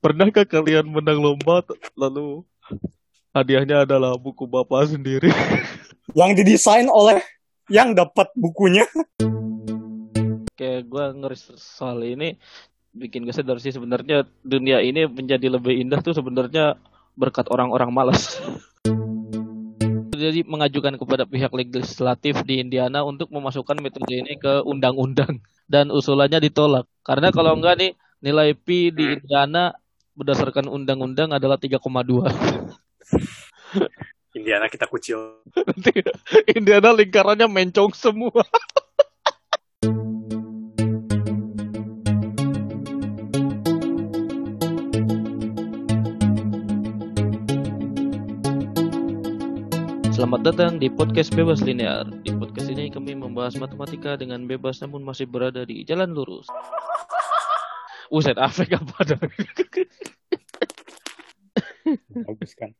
Pernahkah kalian menang lomba lalu hadiahnya adalah buku bapak sendiri? yang didesain oleh yang dapat bukunya. Kayak gue ngeris soal ini bikin gue sadar sih sebenarnya dunia ini menjadi lebih indah tuh sebenarnya berkat orang-orang malas. Jadi mengajukan kepada pihak legislatif di Indiana untuk memasukkan metode ini ke undang-undang dan usulannya ditolak. Karena kalau enggak nih nilai P di Indiana berdasarkan undang-undang adalah 3,2. Indiana kita kucil. Indiana lingkarannya mencong semua. Selamat datang di podcast Bebas Linear. Di podcast ini kami membahas matematika dengan bebas namun masih berada di jalan lurus. Uset afek apa dah? Bagus kan.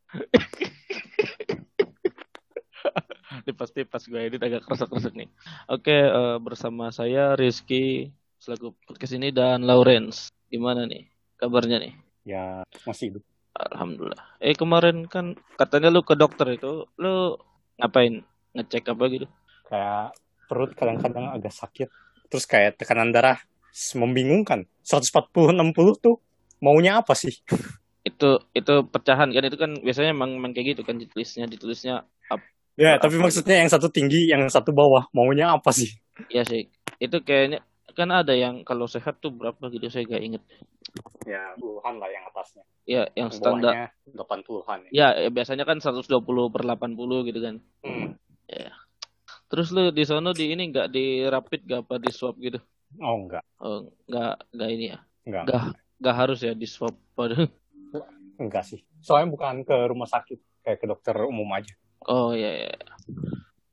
Tipas-tipas gue ini agak keresek-keresek nih. Oke, uh, bersama saya Rizky selaku podcast ini dan Lawrence. Gimana nih kabarnya nih? Ya, masih hidup. Alhamdulillah. Eh kemarin kan katanya lu ke dokter itu, lu ngapain? Ngecek apa gitu? Kayak perut kadang-kadang agak sakit. Terus kayak tekanan darah membingungkan. 140 60 tuh maunya apa sih? Itu itu pecahan kan itu kan biasanya emang, emang kayak gitu kan ditulisnya ditulisnya up, Ya, apa, tapi maksudnya yang satu tinggi, yang satu bawah. Maunya apa sih? Iya sih. Itu kayaknya kan ada yang kalau sehat tuh berapa gitu saya gak inget. Ya, puluhan lah yang atasnya. Ya, yang, yang standar 80-an. Ya. ya, biasanya kan 120 per 80 gitu kan. Hmm. Ya. Terus lu di sono di ini nggak di rapid gak apa di swab gitu? Oh, enggak. Oh, enggak enggak ini ya. Enggak. Enggak, enggak harus ya di swab pada. Enggak sih. Soalnya bukan ke rumah sakit, kayak ke dokter umum aja. Oh iya, iya.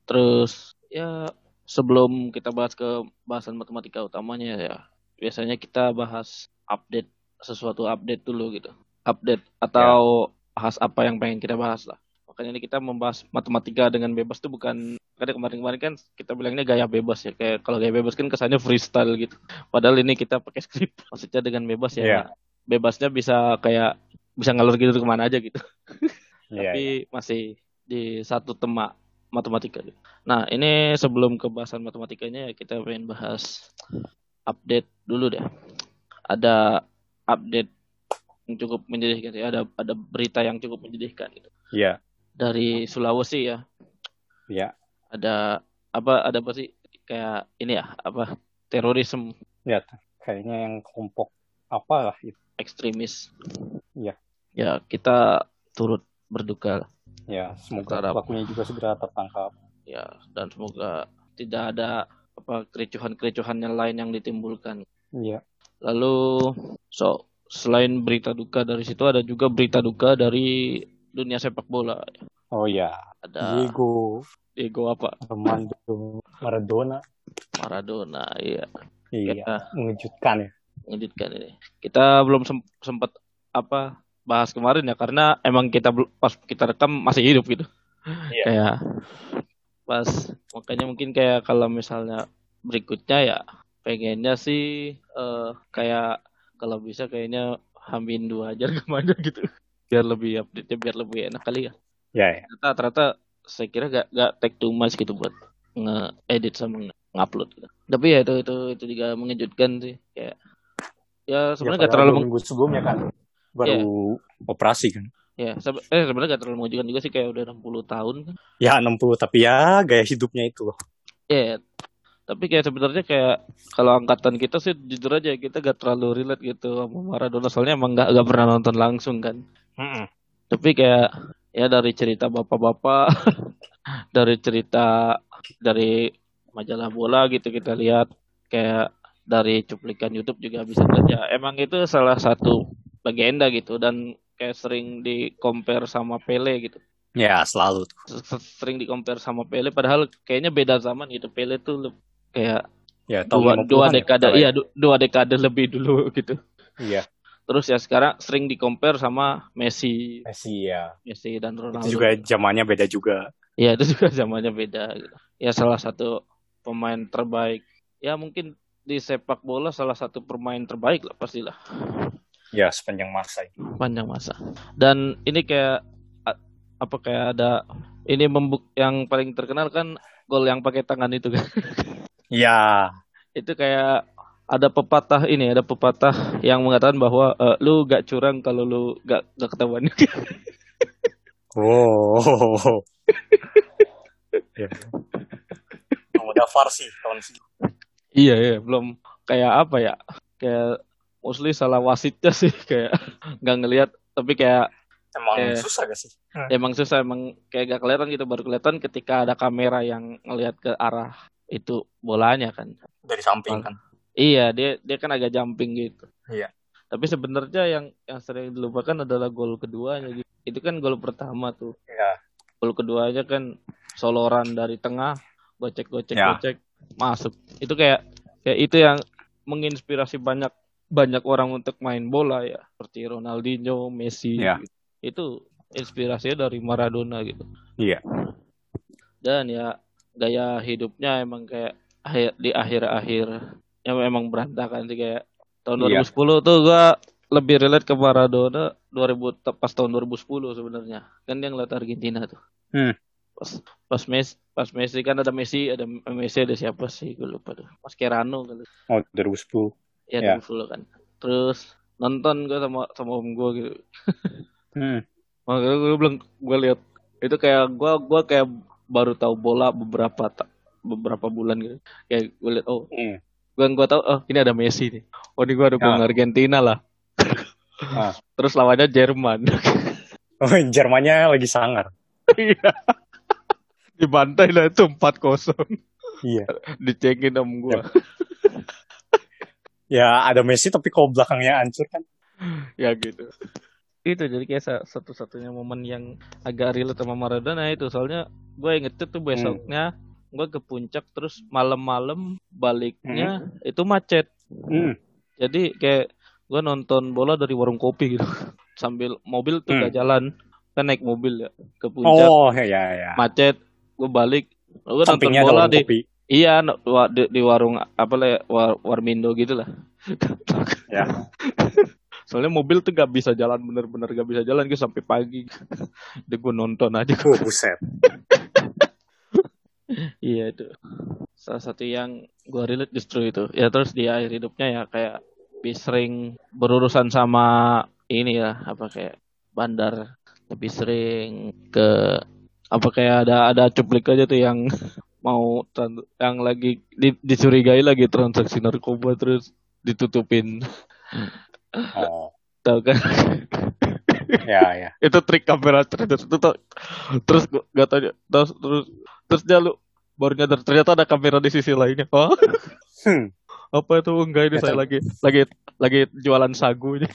Terus ya sebelum kita bahas ke bahasan matematika utamanya ya, biasanya kita bahas update sesuatu update dulu gitu. Update atau ya. bahas apa yang pengen kita bahas lah. Makanya ini kita membahas matematika dengan bebas tuh bukan karena kemarin-kemarin kan kita bilangnya gaya bebas ya. Kayak kalau gaya bebas kan kesannya freestyle gitu. Padahal ini kita pakai skrip. Maksudnya dengan bebas ya. Yeah. Bebasnya bisa kayak bisa ngalur gitu ke mana aja gitu. Yeah, Tapi yeah. masih di satu tema matematika. Gitu. Nah ini sebelum ke bahasan matematikanya ya kita pengen bahas update dulu deh. Ada update yang cukup menyedihkan ya. Ada ada berita yang cukup menyedihkan gitu. Iya. Dari Sulawesi ya. Iya. Yeah. Ada apa ada apa sih kayak ini ya apa terorisme? Ya kayaknya yang kelompok apa lah itu. Ekstremis. Iya. Ya kita turut berduka Ya, semoga pelakunya juga segera tertangkap. Ya, dan semoga tidak ada apa kericuhan-kericuhan yang lain yang ditimbulkan. Iya. Lalu so selain berita duka dari situ ada juga berita duka dari dunia sepak bola. Oh ya. Ada Diego. Diego apa? Armando Maradona. Maradona, iya. Iya. Kita, mengejutkan ya. Mengejutkan ini. Kita belum sempat apa bahas kemarin ya karena emang kita pas kita rekam masih hidup gitu. Iya. Kayak pas makanya mungkin kayak kalau misalnya berikutnya ya pengennya sih uh, kayak kalau bisa kayaknya hamin dua aja ke mana gitu biar lebih update biar lebih enak kali ya. Ya. ya. Ternyata, ternyata saya kira gak gak take too much gitu buat nge-edit sama ngupload gitu. Tapi ya itu itu itu juga mengejutkan sih kayak ya sebenarnya ya, gak terlalu minggu sebelumnya kan baru yeah. operasi kan. Ya, eh sebenarnya gak terlalu mengejutkan juga sih kayak udah 60 tahun kan. Ya 60 tapi ya gaya hidupnya itu loh. Ya. Tapi kayak sebenarnya kayak kalau angkatan kita sih jujur aja kita gak terlalu relate gitu sama Maradona soalnya emang gak, gak pernah nonton langsung kan. Mm -mm. Tapi kayak ya dari cerita bapak-bapak, dari cerita dari majalah bola gitu kita lihat kayak dari cuplikan YouTube juga bisa saja. Emang itu salah satu legenda gitu dan kayak sering di compare sama Pele gitu. Ya selalu. Sering di compare sama Pele padahal kayaknya beda zaman gitu. Pele tuh kayak ya, dua, dua ya, dekade iya ya, dua dekade lebih dulu gitu. Iya. Terus ya sekarang sering di compare sama Messi. Messi ya. Messi dan Ronaldo. Itu juga zamannya beda juga. Iya itu juga zamannya beda. Ya salah satu pemain terbaik. Ya mungkin di sepak bola salah satu pemain terbaik lah pastilah. Ya, sepanjang masa. Panjang masa. Dan ini kayak apa kayak ada ini membuk yang paling terkenal kan gol yang pakai tangan itu kan. Ya, itu kayak ada pepatah ini, ada pepatah yang mengatakan bahwa eh, lu gak curang kalau lu gak gak ketahuan. Oh. ya. VAR sih tahun sih. iya, iya, belum kayak apa ya? Kayak mostly salah wasitnya sih kayak nggak ngelihat tapi kayak Emang Eh. susah gak sih? emang susah emang kayak gak kelihatan gitu baru kelihatan ketika ada kamera yang ngelihat ke arah itu bolanya kan Dari samping kan. iya dia dia kan agak jumping gitu Iya. tapi sebenarnya yang yang sering dilupakan adalah gol keduanya gitu itu kan gol pertama tuh Ya. gol keduanya kan soloran dari tengah gocek gocek Ya. gocek masuk itu kayak kayak itu yang menginspirasi banyak banyak orang untuk main bola ya seperti Ronaldinho Messi Ya. gitu. itu inspirasinya dari Maradona gitu Iya. dan ya gaya hidupnya emang kayak akhir di akhir-akhir yang memang berantakan sih kayak tahun Iya. 2010 tuh gua lebih relate ke Maradona 2000 te- pas tahun 2010 sebenarnya kan dia ngeliat Argentina tuh Hmm. pas pas Messi pas Messi kan ada Messi ada Messi ada siapa sih gue lupa tuh Mascherano kan Oh, 2010. ya Ya. 2010 kan terus nonton gue sama sama om gue gitu Hmm. makanya gue bilang gue lihat itu kayak gue gua kayak baru tahu bola beberapa beberapa bulan gitu kayak gue lihat oh Hmm. gue gua tahu oh ini ada Messi nih oh ini gue dukung Ah. Argentina lah Ah. terus lawannya Jerman Oh, Jermannya lagi sangar. iya dibantai lah itu 4-0 Iya. dicengin om gue Ya, ada Messi tapi kalau belakangnya hancur kan. ya gitu itu jadi kayak sa- satu-satunya momen yang agak relate sama Maradona itu soalnya gue inget tuh besoknya gue ke puncak terus malam-malam baliknya itu macet Hmm. jadi kayak gue nonton bola dari warung kopi gitu sambil mobil tuh Hmm. gak jalan kan naik mobil ya ke puncak Oh, ya ya. ya. macet gue balik gue nonton bola di kopi. iya di, di warung apa lah ya, war, warmindo gitu lah Ya. soalnya mobil tuh gak bisa jalan bener-bener gak bisa jalan gue sampai pagi. Udah gue nonton aja. Oh, buset. iya itu. Salah satu yang gue relate justru itu. Ya terus di akhir hidupnya ya kayak lebih sering berurusan sama ini ya apa kayak bandar. Lebih sering ke apa kayak ada ada cuplik aja tuh yang mau yang lagi di- dicurigai lagi transaksi narkoba terus ditutupin Oh, tahu kan ya ya. itu trik kamera terus itu tuh terus gua gak tau terus terus terus dia lu baru nyadar ternyata ada kamera di sisi lainnya oh Hmm. apa itu enggak ini Ya, saya lagi lagi lagi jualan sagu ini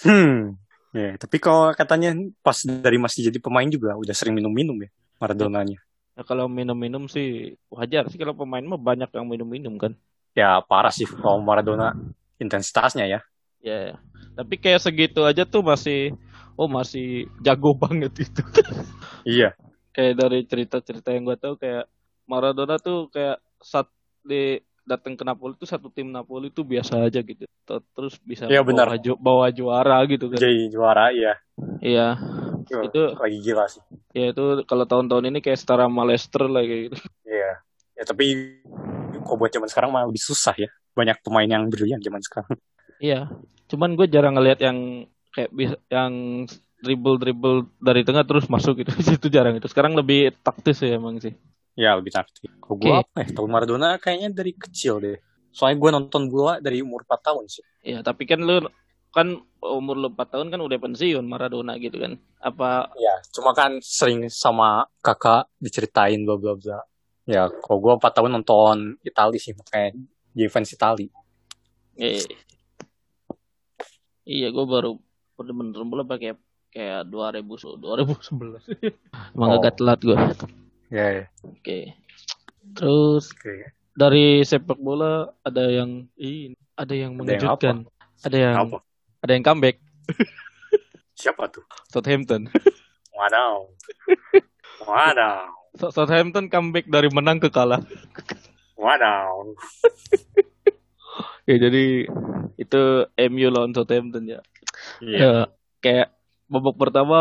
Hmm. Ya, tapi kalau katanya pas dari masih jadi pemain juga udah sering minum-minum ya Maradonanya. ya, kalau minum-minum sih wajar sih kalau pemain mah banyak yang minum-minum kan Ya parah sih kalau Maradona intensitasnya ya. Ya tapi kayak segitu aja tuh masih oh masih jago banget itu Iya. kayak dari cerita-cerita yang gue tahu kayak Maradona tuh kayak saat di datang ke Napoli tuh satu tim Napoli tuh biasa aja gitu Ter- terus bisa Iya, benar. bawa, ju- bawa juara gitu kan Jadi juara ya. iya Itu- lagi gila sih. ya itu kalau tahun-tahun ini kayak setara sama Leicester lah kayak gitu Iya. Ya tapi kok buat zaman sekarang malah lebih susah ya. Banyak pemain yang brilian zaman sekarang. Iya cuman gue jarang ngelihat yang kayak bisa yang dribble dribble dari tengah terus masuk gitu itu jarang itu sekarang lebih taktis ya emang sih Ya lebih taktik. Kalau gue Oke. apa ya? Tahun Maradona kayaknya dari kecil deh. Soalnya gue nonton bola dari umur 4 tahun sih. Iya, tapi kan lu kan umur lu 4 tahun kan udah pensiun Maradona gitu kan. Apa Ya, cuma kan sering sama kakak diceritain bla bla bla. Ya, kalau gue 4 tahun nonton Itali sih, makanya jadi fans Itali. eh, Iya, gue baru bener-bener bola pakai kayak 2000 2011. Emang Oh. agak telat gue. Ya, ya. Oke. Terus Oke. dari sepak bola ada yang ini, ada yang Ada yang mengejutkan. Ada yang Apa? ada yang comeback Siapa tuh? Southampton. Wadaw. Wadaw. So- Southampton comeback dari menang ke kalah. Wadaw. Ya jadi itu MU lawan Southampton ya. Iya. Ya, kayak babak pertama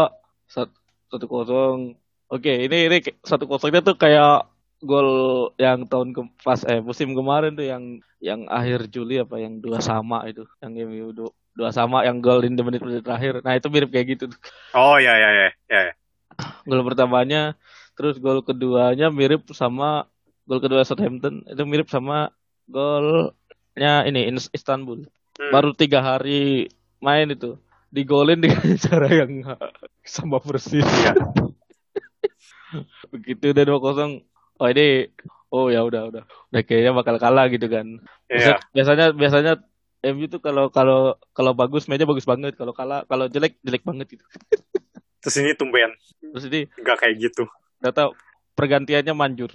sat- satu kosong. Oke, ini ini satu kosongnya tuh kayak gol yang tahun ke pas eh musim kemarin tuh yang yang akhir Juli apa yang dua sama itu, yang MU du- dua sama yang gol di menit-menit terakhir. Nah, itu mirip kayak gitu tuh. Oh ya ya ya ya. ya. Gol pertamanya, terus gol keduanya mirip sama gol kedua Southampton itu mirip sama golnya ini In- Istanbul. Hmm. Baru tiga hari main itu digolin dengan cara yang sama persis. Iya. Begitu udah 2-0. Oh ini oh ya udah udah. Udah kayaknya bakal kalah gitu kan. Iya. Biasa- Biasanya biasanya MU tuh kalau kalau kalau bagus mainnya bagus banget, kalau kalah kalau jelek jelek banget gitu. Terus ini tumben Terus ini nggak kayak gitu. data pergantiannya manjur.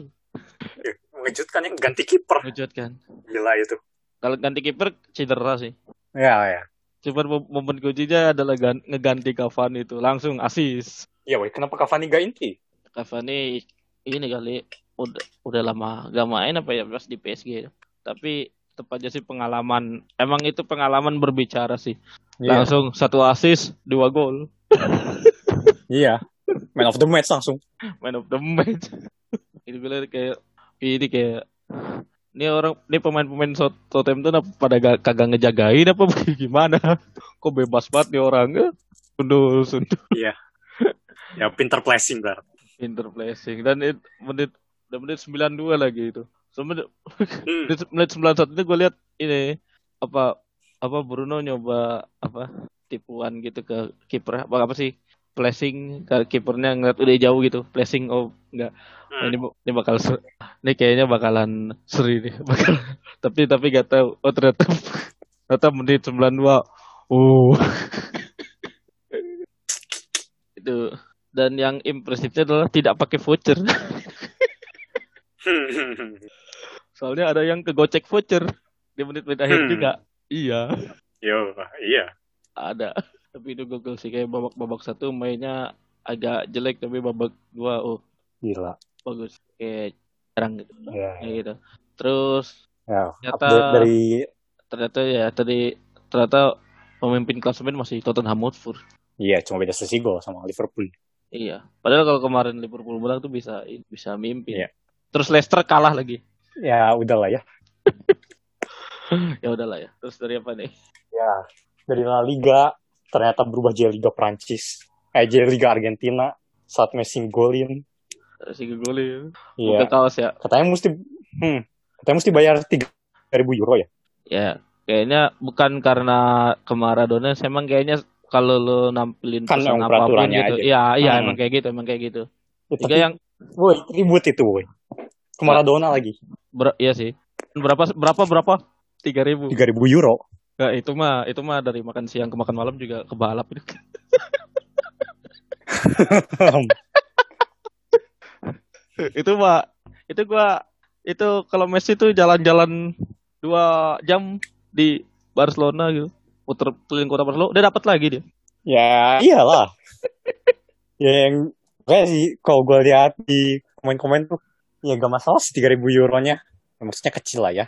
Eh, Mengejutkan yang ganti kiper. Mengejutkan. Gila itu. Kalau ganti kiper cedera sih. Ya ya. Cuman mom- momen kuncinya adalah gan- ngeganti Cavani itu langsung asis. Ya woi, kenapa Cavani gak inti? Cavani ini kali udah udah lama gak main apa ya pas di PSG. Tapi tetap aja sih pengalaman. Emang itu pengalaman berbicara sih. Iya. Langsung satu asis, dua gol. Iya. Man of the match langsung. Man of the match. ini liat kayak ini kayak ini orang ini pemain-pemain Southampton apa pada gak, kagak ngejagain apa gimana? Kok bebas banget nih orang? Eh, Sundul, sundul. Iya. Ya pinter placing berarti. Pinter placing dan it, menit udah menit 92 lagi itu. So, menit, Hmm. menit, menit 91 itu gue lihat ini apa apa Bruno nyoba apa tipuan gitu ke kiper apa apa sih placing ke kipernya ngeliat udah jauh gitu placing oh enggak. Hmm. ini ini bakal ser- ini kayaknya bakalan seri nih bakal tapi tapi gak tahu. Oh ternyata ternyata menit 92 uh. Itu dan yang impresifnya adalah tidak pakai voucher. Soalnya ada yang kegocek voucher di menit-menit akhir Hmm. juga. Iya. Yo, iya. ada tapi itu gokil sih kayak babak-babak satu mainnya agak jelek tapi babak dua oh Gila. bagus kayak jarang gitu Ya. kayak gitu terus Ya, Ternyata- dari ternyata ya tadi ternyata pemimpin klasemen masih Tottenham Hotspur iya cuma beda sesi gol sama Liverpool. iya padahal kalau kemarin Liverpool menang tuh bisa bisa mimpi Iya. terus Leicester kalah lagi Ya udahlah ya. ya udahlah ya terus dari apa nih Ya, dari La Liga ternyata berubah jadi Liga Prancis. Eh, jadi Liga Argentina saat Messi golin. Dari si golin Iya. kaos ya Katanya mesti hmm, katanya mesti bayar 3000 euro ya. ya kayaknya bukan karena ke Maradona emang kayaknya kalau lo nampilin Kan pesan apa pun gitu aja. iya iya Hmm. emang kayak gitu emang kayak gitu Ya, Tiga tapi, yang woi, ribut itu, woi. Ke Maradona lagi. ber, iya sih berapa berapa berapa tiga ribu 3000 euro. Nggak, itu mah itu mah dari makan siang ke makan malam juga kebalap itu mah itu gua itu kalau Messi tuh jalan-jalan dua jam di Barcelona gitu puter keliling kota Barcelona udah dapat lagi dia ya, iyalah. ya yang kayak sih kalau gue lihat di komen-komen tuh ya gak masalah sih 3000 euronya. Ya, maksudnya kecil lah ya.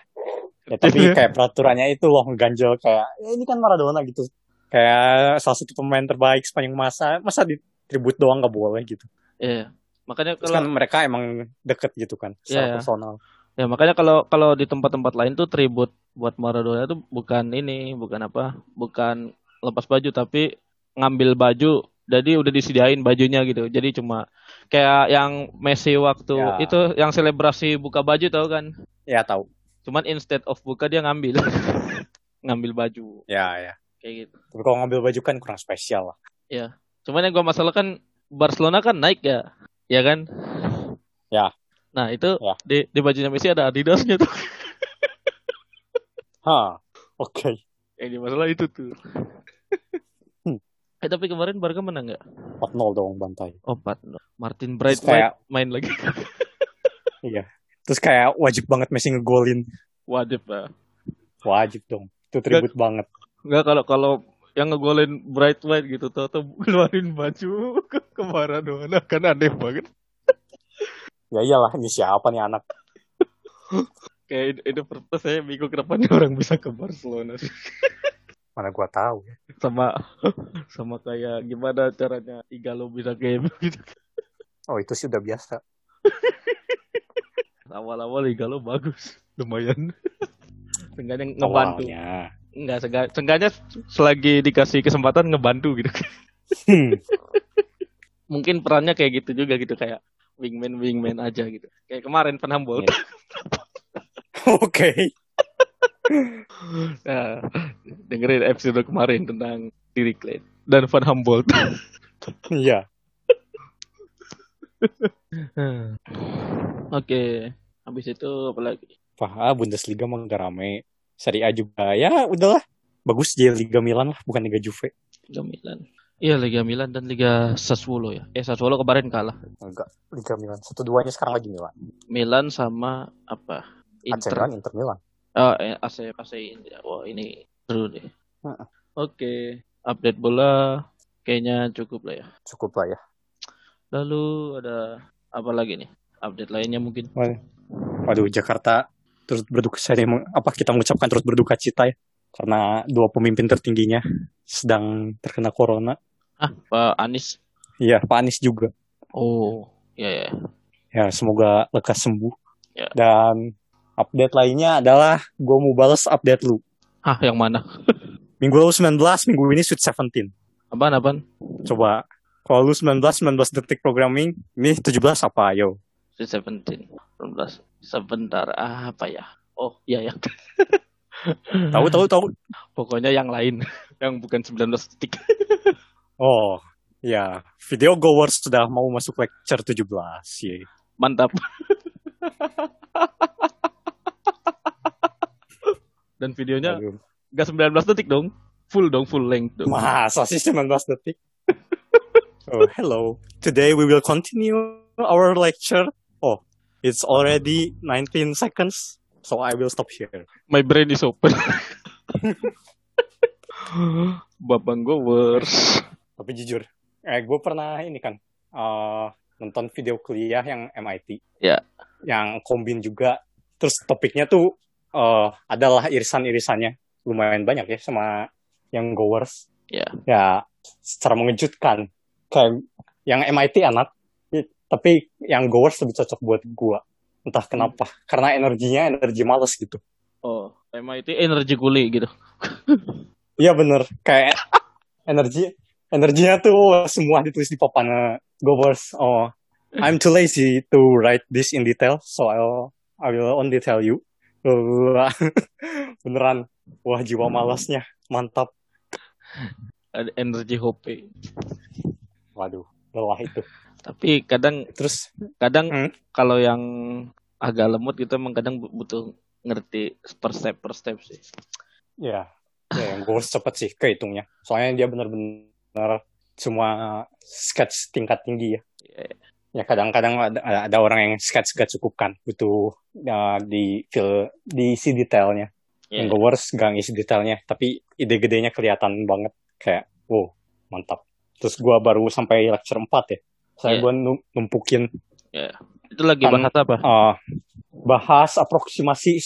Ya tapi kayak peraturannya itu loh ganjel kayak ya ini kan Maradona gitu. Kayak salah satu pemain terbaik sepanjang masa, masa di tribut doang gak boleh gitu. Iya. makanya Terus kan kalau mereka emang deket gitu kan secara Iya, iya. personal. ya makanya kalau kalau di tempat-tempat lain tuh tribut buat Maradona tuh bukan ini bukan apa bukan lepas baju tapi ngambil baju jadi udah disediain bajunya gitu jadi cuma kayak yang Messi waktu Ya. itu yang selebrasi buka baju tau kan Ya tahu. Cuman instead of buka dia ngambil ngambil baju Ya ya. kayak gitu Tapi kalau ngambil baju kan kurang spesial lah. cuman yang gua masalah kan Barcelona kan naik ya ya kan Ya. nah itu Ya. di di bajunya Messi ada Adidasnya tuh Hah. Oke. yang di masalah itu tuh Hmm. eh tapi kemarin Barca menang nggak 4-0 dong bantai. oh 4 Martin Bright kayak- main lagi Iya. Terus kayak wajib banget Messi ngegolin. wajib lah Wajib dong. Itu tribut banget. nggak kalau kalau yang ngegolin Bright White gitu tau tau keluarin baju ke, ke Maradona kan aneh banget Ya iyalah, ini siapa nih anak? kayak itu purpose saya bingung kenapa nih orang bisa ke Barcelona sih. Mana gua tahu ya. sama sama kayak gimana caranya Igalo bisa kayak gitu. Oh itu sih udah biasa. Awal-awal Igalo bagus, lumayan. Seenggaknya ngebantu. Awalnya. Enggak, seenggak- seenggaknya selagi dikasih kesempatan ngebantu gitu. Hmm. Mungkin perannya kayak gitu juga gitu kayak wingman wingman aja gitu. Kayak kemarin Van Humboldt. Iya. Oke. Nah, dengerin episode kemarin tentang Diri Klein dan Van Humboldt. Iya. Oke, habis itu apa lagi? Wah, Bundesliga mah nggak rame. Serie A juga ya udahlah. Bagus jadi Liga Milan lah, bukan Liga Juve. Liga Milan. Iya, Liga Milan dan Liga Sassuolo ya. Eh, Sassuolo kemarin kalah. Enggak, Liga Milan. Satu duanya sekarang lagi Milan. Milan sama apa? AC Inter. Milan, Inter Milan. Oh, eh, AC AC ini. Wah, ini seru deh. Heeh. Oke, update bola kayaknya cukup lah ya. Cukup lah ya. Lalu ada apa lagi nih? Update lainnya mungkin. Waduh, Jakarta terus berduka saya apa kita mengucapkan terus berduka cita ya karena dua pemimpin tertingginya sedang terkena corona. Ah, Pak Anies. Iya, Pak Anies juga. Oh, ya ya. Ya, semoga lekas sembuh. Ya. Dan update lainnya adalah gue mau balas update lu. Ah, yang mana? Minggu lalu 19, minggu ini Sweet 17. Apaan apaan? Coba, kalau lu 19, 19 detik programming, ini 17 apa, yo? 17, 19. Sebentar, apa ya? Oh, iya ya. Tahu, tahu, tahu. Pokoknya yang lain, yang bukan 19 detik. Oh, ya. Video Goers sudah mau masuk lecture 17. Ye. Mantap. Dan videonya Aduh. gak 19 detik dong. Full dong, full length dong. Masa sih 19 detik? oh, hello. Today we will continue our lecture. Oh, it's already 19 seconds. So I will stop here. My brain is open. Babang Gowers. Tapi jujur, eh, gue pernah ini kan, eh, nonton video kuliah yang MIT. Ya. Yang kombin juga. Terus topiknya tuh eh, adalah irisan-irisannya. Lumayan banyak ya sama yang goers. Ya. Ya, secara mengejutkan. Kayak yang MIT anak, tapi yang goers lebih cocok buat gua. Entah kenapa. Karena energinya energi males gitu. Oh, MIT energi kuli gitu. Iya bener, kayak energi energinya tuh semua ditulis di papan eh, Goers. Oh, I'm too lazy to write this in detail, so I'll I will only tell you. Wah, Beneran, wah jiwa malasnya mantap. Ada energi hope. Waduh, lelah itu. Tapi kadang Terus, kadang Hmm. kalau yang agak lemot gitu emang kadang bu- butuh ngerti per step per step sih. ya, ya yang Goers cepet sih kehitungnya. Soalnya dia bener-bener semua sketch tingkat tinggi ya. Ya, ya kadang-kadang ada, ada orang yang sketch gak cukup kan butuh uh, di feel diisi detailnya ya. yang Gowers gak ngisi detailnya tapi ide gedenya kelihatan banget kayak wow mantap terus gua baru sampai lecture 4 ya saya Iya. gua num- numpukin Itu lagi Kan- bahas apa? uh, bahas aproksimasi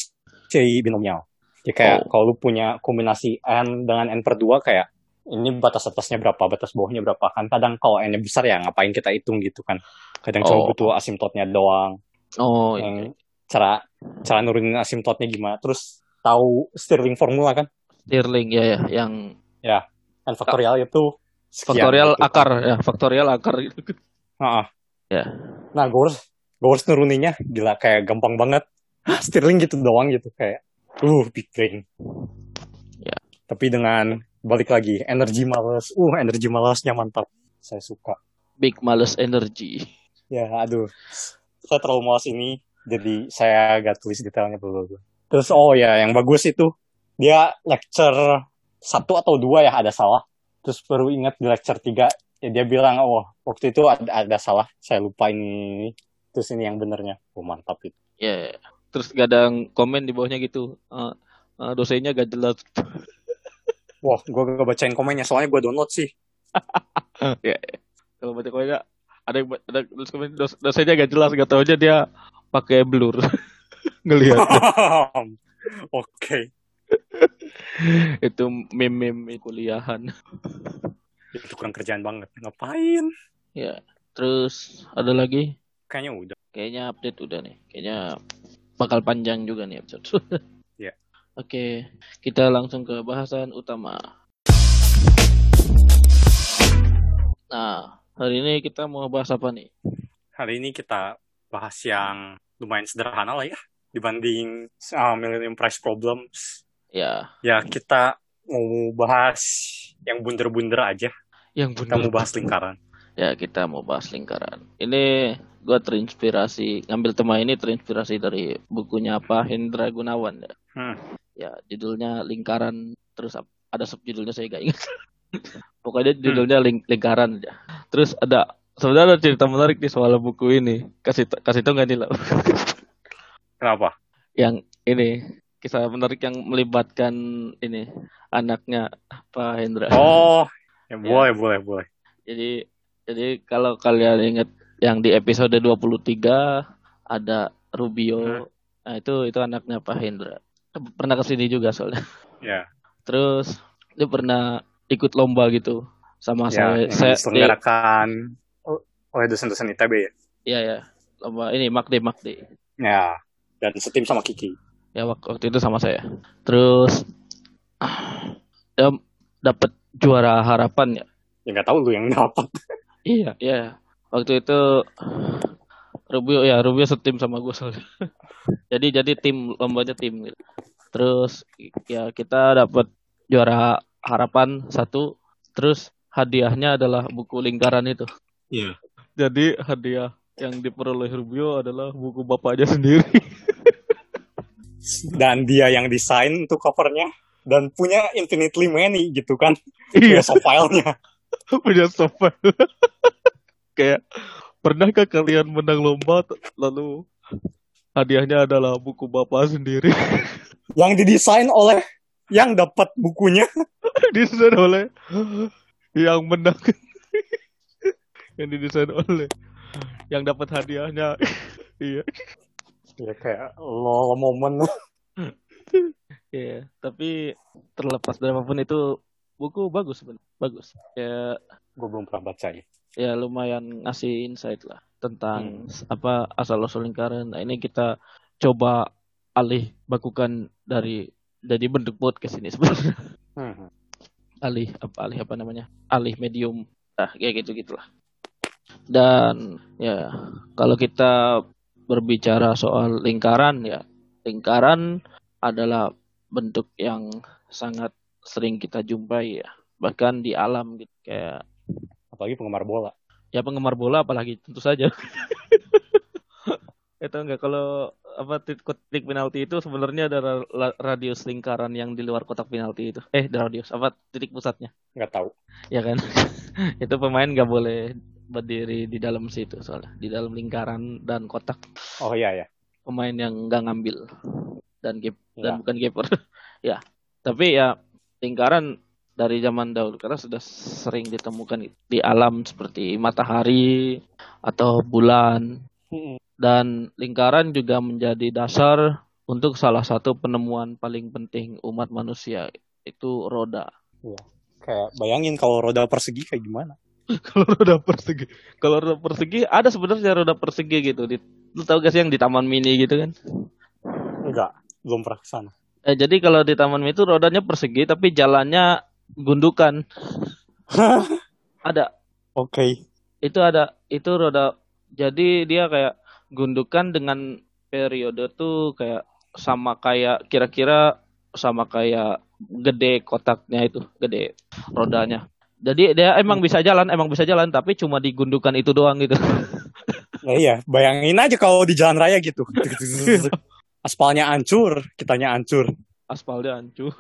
C binomial ya kayak Oh. kalau lu punya kombinasi n dengan n per 2 kayak ini batas atasnya berapa, batas bawahnya berapa kan kadang kalau n-nya besar ya ngapain kita hitung gitu kan kadang cuma Oh. butuh asimptotnya doang Oh, iya. yang cara cara nurunin asimptotnya gimana terus tahu Stirling formula kan Stirling ya ya yang n faktorial itu sekian faktorial gitu akar ya, faktorial akar gitu. Ha-ha. Ya. nah Gowers Gowers nuruninnya gila kayak gampang banget Hah, Stirling gitu doang gitu kayak uh big brain Ya. tapi dengan balik lagi energi malas uh energi malasnya mantap saya suka Big males energy. ya aduh saya terlalu malas ini jadi saya gak tulis detailnya dulu terus oh ya yang bagus itu dia lecture satu atau dua ya ada salah terus baru ingat di lecture tiga ya dia bilang oh waktu itu ada, ada salah saya lupa ini terus ini yang benernya oh mantap itu Ya. Terus kadang komen di bawahnya gitu. eh, eh, dosennya gak jelas. wah gue gak bacain komennya soalnya gue download sih ya. Kalau baca komennya ada yang ada tulis komen dos, dosennya gak jelas gak tau aja dia pakai blur. ngelihat Oke. itu meme-meme kuliahan. Itu kurang kerjaan banget. Ngapain? Ya, terus ada lagi? Kayaknya udah. Kayaknya update udah nih. Kayaknya bakal panjang juga nih episode. Iya. Oke, kita langsung ke bahasan utama. Nah, hari ini kita mau bahas apa nih? Hari ini kita bahas yang lumayan sederhana lah ya. Dibanding uh, Millennium Prize Problems. Ya, Ya, kita mau bahas yang bunder-bunder aja. yang Kita mau bahas lingkaran. Ya, kita mau bahas lingkaran. Ini gua terinspirasi ngambil tema ini terinspirasi dari bukunya apa Hendra Gunawan ya. Hmm. Ya, judulnya Lingkaran terus ada subjudulnya saya gak ingat. Pokoknya judulnya ling- Lingkaran aja. Terus ada sebenarnya ada cerita menarik di soal buku ini. Kasih kasih tau nggak nih lah. Kenapa? yang ini kisah menarik yang melibatkan ini anaknya Pak Hendra. Oh, ya boleh, boleh, boleh. Jadi jadi kalau kalian ingat yang di episode 23 ada Rubio. Nah, itu itu anaknya Pak Hendra. Pernah ke sini juga soalnya. Ya, Terus dia pernah ikut lomba gitu sama ya saya. Saya di- diselenggarakan oleh dosen-dosen ITB ya. Iya ya, lomba ini Makde Makde. Ya, dan setim sama Kiki. Ya wak- waktu itu sama saya. Terus dia dapat juara harapan ya. Ya nggak tahu lu yang dapat. Iya, iya. Waktu itu Rubio ya, Rubio setim sama gue soalnya. jadi jadi tim lombanya tim gitu. Terus ya kita dapat juara harapan satu. Terus hadiahnya adalah buku lingkaran itu. Iya. Jadi hadiah yang diperoleh Rubio adalah buku bapaknya sendiri. Dan dia yang desain untuk covernya dan punya infinitely many gitu kan. iya, Punya soft-filenya. punya software. Kayak pernahkah kalian menang lomba lalu hadiahnya adalah buku bapak sendiri? yang didesain oleh yang dapat bukunya. didesain oleh yang menang yang didesain oleh yang dapat hadiahnya iya Ya kayak lol momen. iya tapi terlepas dari apa pun itu buku bagus sebenarnya bagus. Ya Gue belum pernah baca ya. ya lumayan ngasih insight lah tentang apa asal usul lingkaran. Nah ini kita coba alih bakukan dari dari bentuk podcast ini sebenarnya. Hmm. alih apa alih apa namanya? Alih medium. Ah kayak gitu gitulah dan ya kalau kita berbicara soal lingkaran ya. Lingkaran adalah bentuk yang sangat sering kita jumpai ya. Bahkan di alam gitu kayak Apalagi penggemar bola. ya penggemar bola apalagi tentu saja. Itu enggak kalau apa titik, penalti itu sebenarnya ada ra- la- radius lingkaran yang di luar kotak penalti itu. Eh radius apa titik pusatnya? Nggak tahu. ya kan? Itu pemain nggak boleh berdiri di dalam situ soalnya di dalam lingkaran dan kotak Oh iya ya. pemain yang nggak ngambil dan gap Ya. dan bukan keeper ya tapi ya lingkaran dari zaman dahulu karena sudah sering ditemukan di alam seperti matahari atau bulan Hmm. dan lingkaran juga menjadi dasar untuk salah satu penemuan paling penting umat manusia itu roda Kayak bayangin kalau roda persegi kayak gimana. kalau roda persegi. Kalau roda persegi ada sebenarnya roda persegi gitu. Di, lu tahu gak sih yang di taman mini gitu kan? Enggak, belum pernah ke sana. eh, jadi kalau di taman mini itu rodanya persegi tapi jalannya gundukan. Ada. Oke. itu ada itu roda. Jadi dia kayak gundukan dengan periode tuh kayak sama kayak kira-kira sama kayak gede kotaknya itu gede rodanya jadi dia emang bisa jalan emang bisa jalan tapi cuma digundukan itu doang gitu Ya iya, bayangin aja kalau di jalan raya gitu. Aspalnya hancur, kitanya hancur. aspalnya hancur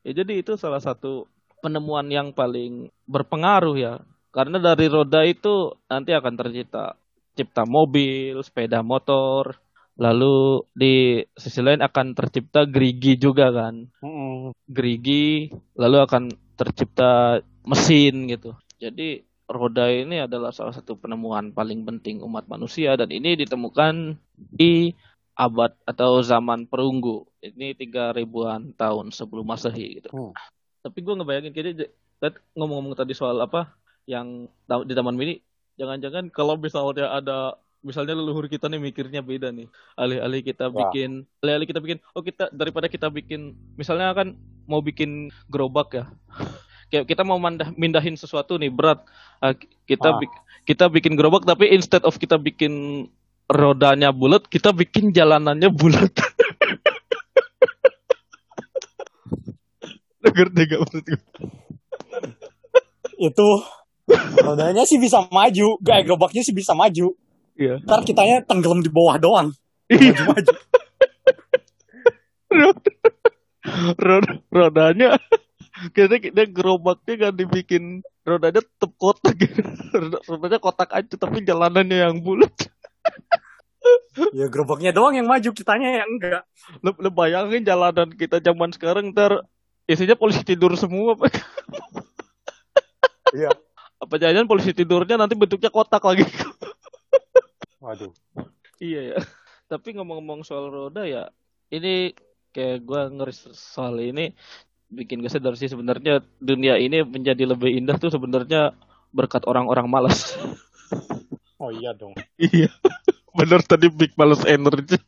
ya jadi itu salah satu penemuan yang paling berpengaruh ya karena dari roda itu nanti akan tercipta cipta mobil sepeda motor lalu di sisi lain akan tercipta gerigi juga kan Mm-mm. gerigi lalu akan tercipta mesin gitu jadi roda ini adalah salah satu penemuan paling penting umat manusia dan ini ditemukan di abad atau zaman perunggu. Ini tiga ribuan tahun sebelum masehi gitu. Hmm. Tapi gue ngebayangin kayaknya ngomong-ngomong tadi soal apa yang di Taman Mini, jangan-jangan kalau misalnya ada misalnya leluhur kita nih mikirnya beda nih. Alih-alih kita Wah. bikin, alih-alih kita bikin, oh kita daripada kita bikin, misalnya kan mau bikin gerobak ya. Kayak kita mau mandah, mindahin sesuatu nih berat, Ah, kita Ah. bik- kita bikin gerobak tapi instead of kita bikin rodanya bulat, kita bikin jalanannya bulat. Lu Ngerti gak maksud gue? Itu rodanya sih bisa maju, gak gerobaknya sih bisa maju. Iya. Ntar kitanya tenggelam di bawah doang. Iya. Maju-maju. Roda, rodanya kayaknya kita gerobaknya kan dibikin rodanya tetep kotak gitu. Roda- rodanya kotak aja tapi jalanannya yang bulat ya gerobaknya doang yang maju, kitanya yang enggak. lu, lu bayangin jalanan kita zaman sekarang ntar isinya polisi tidur semua apa Iya. apa jangan polisi tidurnya nanti bentuknya kotak lagi Waduh. iya ya tapi ngomong-ngomong soal roda ya ini kayak gua ngeri soal ini bikin gue sadar sih sebenarnya dunia ini menjadi lebih indah tuh sebenarnya berkat orang-orang malas Oh iya dong. Iya. Bener tadi big males energy.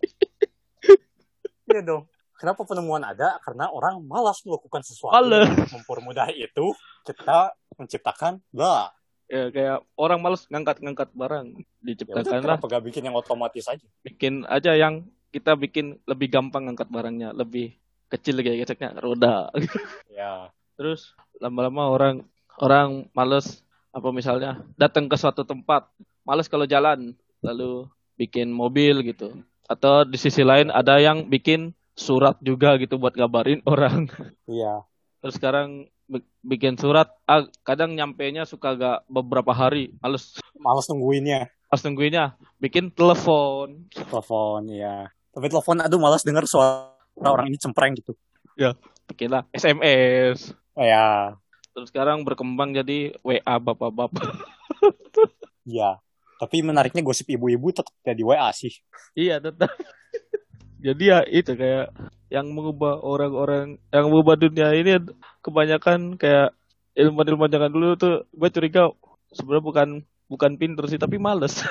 Iya dong. Kenapa penemuan ada? Karena orang malas melakukan sesuatu. Malas. Mempermudah itu, kita menciptakan lah. Ya kayak orang males ngangkat-ngangkat barang. Ya udah, Diciptakanlah kenapa gak bikin yang otomatis aja? bikin aja yang kita bikin lebih gampang ngangkat barangnya, lebih kecil kayak geseknya roda. Ya. Terus lama-lama orang orang males apa misalnya datang ke suatu tempat, males kalau jalan, lalu bikin mobil gitu. Atau di sisi lain ada yang bikin surat juga gitu buat ngabarin orang. Iya. Terus sekarang bi- bikin surat, ah, kadang nyampainya suka gak beberapa hari, males Males nungguinnya. pas nungguinnya, bikin telepon. Telepon, ya. Tapi telepon, aduh malas denger suara orang ini cempreng gitu. bikinlah SMS. Oh, ya. Terus sekarang berkembang jadi WA bapak-bapak. Iya. Tapi menariknya gosip ibu-ibu tetap jadi WA sih. iya tetap. jadi ya itu kayak yang mengubah orang-orang, yang mengubah dunia ini kebanyakan kayak ilmuwan-ilmuwan jangan dulu tuh gue curiga sebenarnya bukan bukan pinter sih tapi males.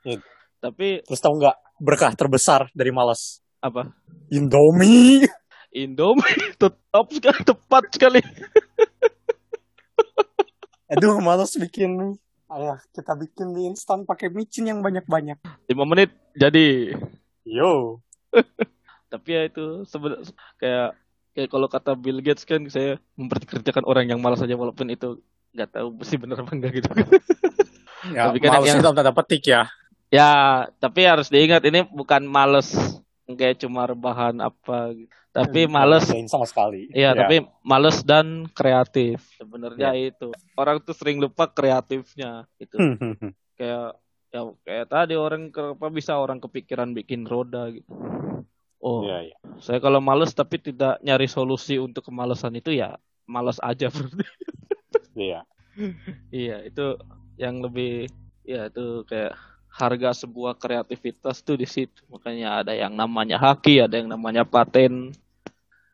Iya. tapi Terus tahu nggak berkah terbesar dari malas? Apa? Indomie. Indomie tetap sekali tepat sekali. Aduh, malas bikin Ayah, kita bikin mie instan pakai micin yang banyak-banyak. 5 menit jadi. Yo. Tapi ya itu sebenarnya kayak kayak kalau kata Bill Gates kan saya memperkerjakan orang yang malas saja walaupun itu nggak tahu sih benar apa enggak gitu. Ya, Tapi kan malas yang- itu tanda petik ya. ya, tapi harus diingat ini bukan males kayak cuma rebahan apa gitu. Tapi Hmm, males sama sekali. Iya, Ya. tapi males dan kreatif. Sebenarnya itu. Orang tuh sering lupa kreatifnya gitu. Hmm, hmm. Kayak ya kayak tadi orang kenapa bisa orang kepikiran bikin roda gitu. Oh, Iya, iya. saya kalau males tapi tidak nyari solusi untuk kemalasan itu ya males aja berarti. Iya. iya, itu yang lebih ya itu kayak harga sebuah kreativitas tuh di situ. Makanya ada yang namanya haki, ada yang namanya paten.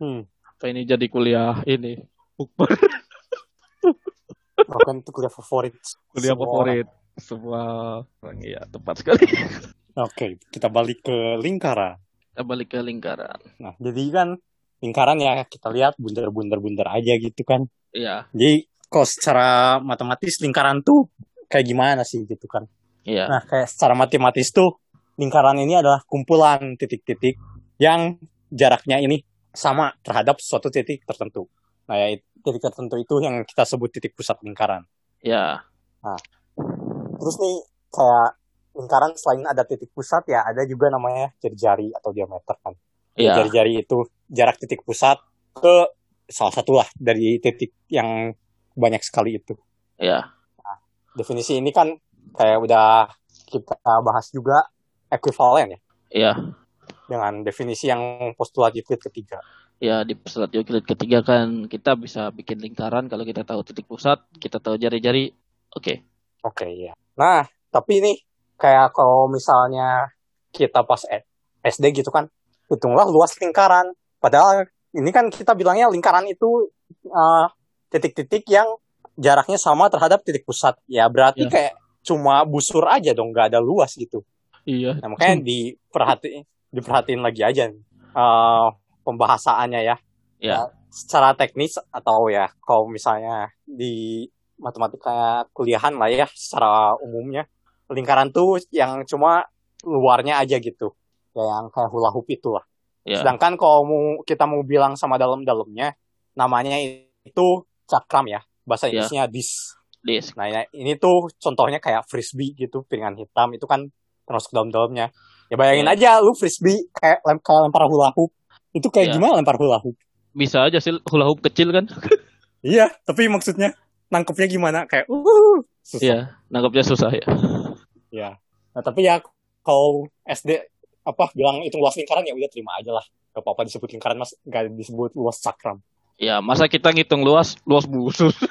Hmm. Apa ini jadi kuliah ini? Bukber. Itu kuliah favorit. kuliah semua favorit semua orang iya tepat sekali orang. Oke, kita balik ke lingkaran. kita balik ke lingkaran Nah, jadi kan lingkaran ya kita lihat bundar-bundar-bundar aja gitu kan. iya Jadi kalau secara matematis lingkaran tuh kayak gimana sih gitu kan. Iya Nah, kayak secara matematis tuh lingkaran ini adalah kumpulan titik-titik yang jaraknya ini sama terhadap suatu titik tertentu. Nah, ya titik tertentu itu yang kita sebut titik pusat lingkaran. iya Terus nih kayak lingkaran selain ada titik pusat ya ada juga namanya jari-jari atau diameter kan. iya Jari-jari itu jarak titik pusat ke salah satu lah dari titik yang banyak sekali itu. iya Definisi ini kan kayak udah kita bahas juga ekuivalen ya iya dengan definisi yang postulat Euclid ketiga. ya di pesalat Euclid ketiga kan kita bisa bikin lingkaran kalau kita tahu titik pusat kita tahu jari-jari oke Oke ya. Nah tapi ini kayak kalau misalnya kita pas SD gitu kan hitunglah luas lingkaran padahal ini kan kita bilangnya lingkaran itu uh, titik-titik yang jaraknya sama terhadap titik pusat ya berarti Ya. kayak cuma busur aja dong nggak ada luas gitu Iya. nah, makanya diperhati diperhatiin lagi aja uh, pembahasannya ya Ya. secara teknis atau ya kalau misalnya di matematika kuliahan lah ya secara umumnya lingkaran tuh yang cuma luarnya aja gitu ya yang kayak hula hoop itu lah Ya. sedangkan kalau mau kita mau bilang sama dalam-dalamnya namanya itu cakram ya bahasa Ya. Inggrisnya dis Dis. nah ya, ini tuh contohnya kayak frisbee gitu piringan hitam itu kan termasuk dalam-dalamnya ya bayangin Ya. aja lu frisbee kayak, lem kayak lempar hula hoop itu kayak Ya. gimana lempar hula hoop Bisa aja sih hula hoop kecil kan? Iya, tapi maksudnya nangkepnya gimana? Kayak, uh, susah. Iya. Nangkapnya susah ya. Iya. Nah, tapi ya kalau SD apa bilang itu luas lingkaran ya udah terima aja lah. Gak apa-apa disebut lingkaran mas, gak disebut luas cakram. Ya, masa kita ngitung luas, luas busur.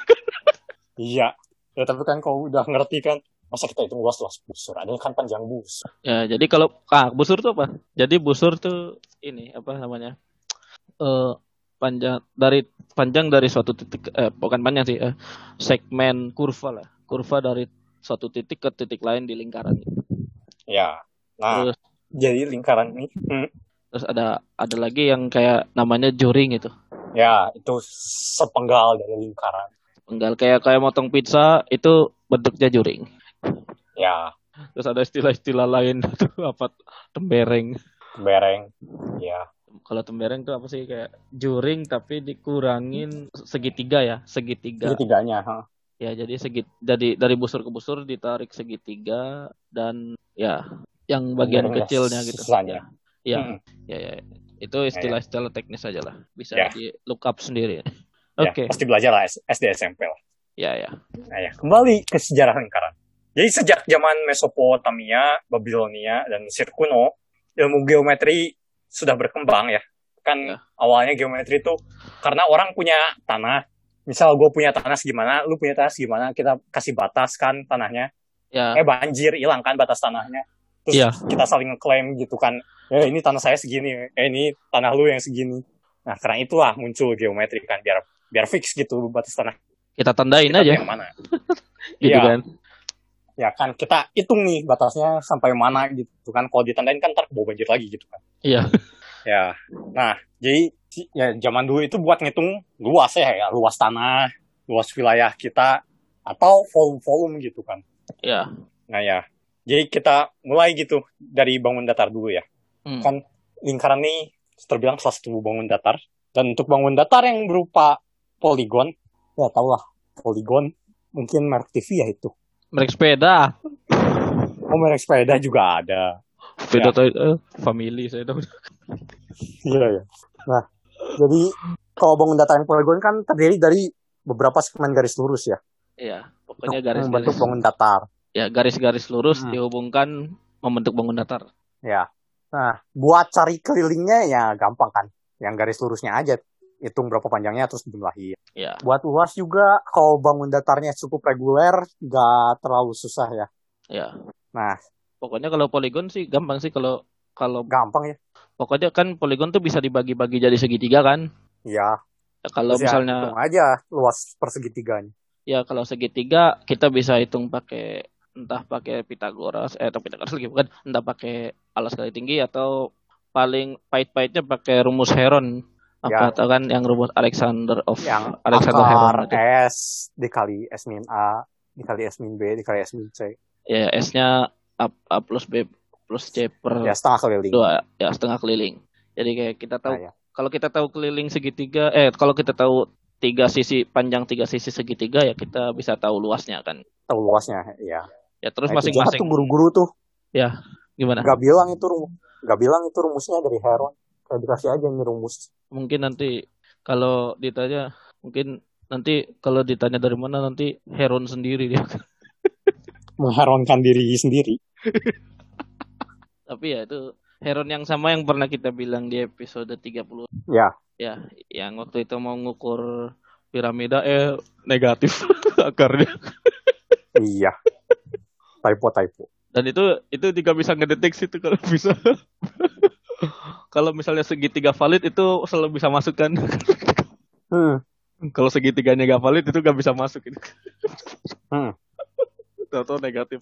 Iya. Ya tapi kan kalau udah ngerti kan, masa kita hitung luas luas busur, ada kan panjang busur. Ya, jadi kalau ah, busur tuh apa? Jadi busur tuh ini apa namanya? Eh panjang dari panjang dari suatu titik eh bukan panjang sih, eh, segmen kurva lah. Kurva dari suatu titik ke titik lain di lingkaran. Ya. Nah, Terus jadi lingkaran ini, hmm, terus ada ada lagi yang kayak namanya juring itu. ya itu sepenggal dari lingkaran. Penggal kayak kayak motong pizza itu bentuknya juring. Ya, Terus ada istilah-istilah lain tuh apa tembereng. bereng. Ya, Kalau tembereng tuh apa sih kayak juring tapi dikurangin segitiga ya, segitiga. segitiganya. ha. Ya, jadi segit dari dari busur ke busur ditarik segitiga dan ya yang bagian Tembereng ya, kecilnya gitu. sisanya. Ya, Hmm. ya, ya, ya. Itu istilah-istilah teknis aja lah. Bisa Ya. di look up sendiri. Ya, Oke. pasti belajar lah SD SMP lah. Ya, ya. Nah ya, kembali ke sejarah lingkaran. Jadi sejak zaman Mesopotamia, Babilonia, dan Mesir kuno, ilmu geometri sudah berkembang ya. Kan Ya. awalnya geometri itu karena orang punya tanah. Misal gue punya tanah segimana, lu punya tanah segimana, kita kasih batas kan tanahnya. Ya, Eh banjir, hilang kan batas tanahnya. Terus Iya. kita saling ngeklaim gitu kan. Eh ini tanah saya segini, eh ini tanah lu yang segini. Nah karena itulah muncul geometri kan, biar biar fix gitu batas tanah kita tandain kita aja yang mana. gitu Iya. kan. ya kan kita hitung nih batasnya sampai mana gitu kan kalau ditandain kan ntar bawa banjir lagi gitu kan Iya. ya nah jadi ya zaman dulu itu buat ngitung luas ya ya luas tanah luas wilayah kita atau volume-volume gitu kan Ya. nah ya jadi kita mulai gitu dari bangun datar dulu ya Hmm. kan lingkaran ini terbilang salah satu bangun datar dan untuk bangun datar yang berupa poligon ya tau lah poligon mungkin merek TV ya itu Merek sepeda. oh merek sepeda juga ada Sepeda Ya. tuh eh, family saya tahu. Iya ya. Nah, jadi kalau bangun data yang poligon kan terdiri dari beberapa segmen garis lurus ya. Iya, pokoknya Untuk membentuk bangun datar. Ya, garis-garis lurus Hmm. dihubungkan membentuk bangun datar. Ya. Nah, buat cari kelilingnya ya gampang kan. Yang garis lurusnya aja. Hitung berapa panjangnya terus jumlahin. Ya. Buat luas juga kalau bangun datarnya cukup reguler nggak terlalu susah ya. Ya. Nah, Pokoknya kalau poligon sih gampang sih kalau kalau gampang ya. pokoknya kan poligon tuh bisa dibagi-bagi jadi segitiga kan. Iya. Ya, kalau Terus ya, misalnya hitung aja luas persegitiganya. ya kalau segitiga kita bisa hitung pakai entah pakai Pitagoras eh atau Pitagoras lagi bukan entah pakai alas kali tinggi atau paling pahit-pahitnya pakai rumus Heron Ya. apa atau kan yang rumus Alexander of Yang Alexander akar. S dikali S min A dikali S min B dikali S min C. ya S-nya A, A plus B plus C per Ya setengah keliling. dua ya setengah keliling jadi kayak kita tahu Nah, ya. kalau kita tahu keliling segitiga eh kalau kita tahu tiga sisi panjang tiga sisi segitiga ya kita bisa tahu luasnya kan tahu luasnya ya. ya terus Nah, masing-masing tuh guru-guru tuh gimana nggak bilang itu rumus nggak bilang itu rumusnya dari Heron dikasih aja nih rumus mungkin nanti kalau ditanya mungkin nanti kalau ditanya dari mana nanti Heron sendiri dia. Mengheronkan diri sendiri. Tapi ya itu Heron yang sama yang pernah kita bilang di episode 30 ya. Ya yang waktu itu mau ngukur piramida eh negatif akarnya. Iya. Typo typo dan itu itu tidak bisa ngedeteksi itu kalau bisa kalau misalnya segitiga valid itu selalu bisa masuk kan. Hmm. kalau segitiganya gak valid itu gak bisa masuk. Hmm. Tahu negatif.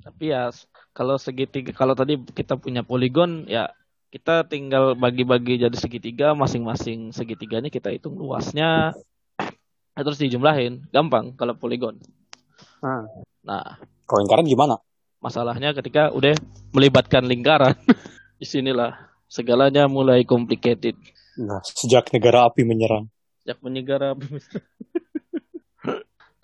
Tapi ya kalau segitiga kalau tadi kita punya poligon ya kita tinggal bagi-bagi jadi segitiga masing-masing segitiganya kita hitung luasnya terus dijumlahin gampang kalau poligon. Hmm. Nah, Kalau lingkaran gimana? Masalahnya ketika udah melibatkan lingkaran di sinilah segalanya mulai complicated Nah, sejak negara api menyerang. sejak menyegara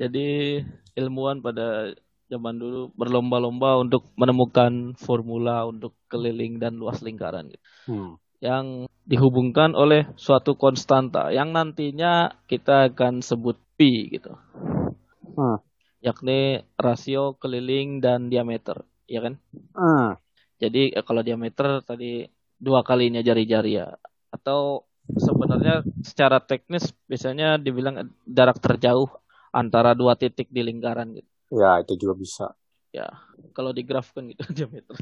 jadi ilmuwan pada zaman dulu berlomba-lomba untuk menemukan formula untuk keliling dan luas lingkaran gitu. Hmm. yang dihubungkan oleh suatu konstanta yang nantinya kita akan sebut pi gitu Hmm. Yakni rasio keliling dan diameter ya kan Hmm. Jadi eh, kalau diameter tadi dua kalinya jari-jari ya. Atau sebenarnya secara teknis biasanya dibilang jarak terjauh antara dua titik di lingkaran gitu. Ya, itu juga bisa. Ya, kalau digrafkan gitu diameter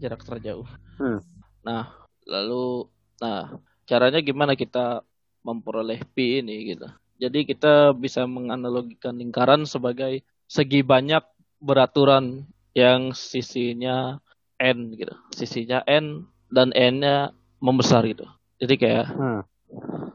jarak terjauh. Hmm. Nah, lalu nah caranya gimana kita memperoleh pi ini gitu. Jadi kita bisa menganalogikan lingkaran sebagai segi banyak beraturan yang sisinya n gitu. Sisinya n dan n-nya membesar gitu. Jadi kayak Hmm.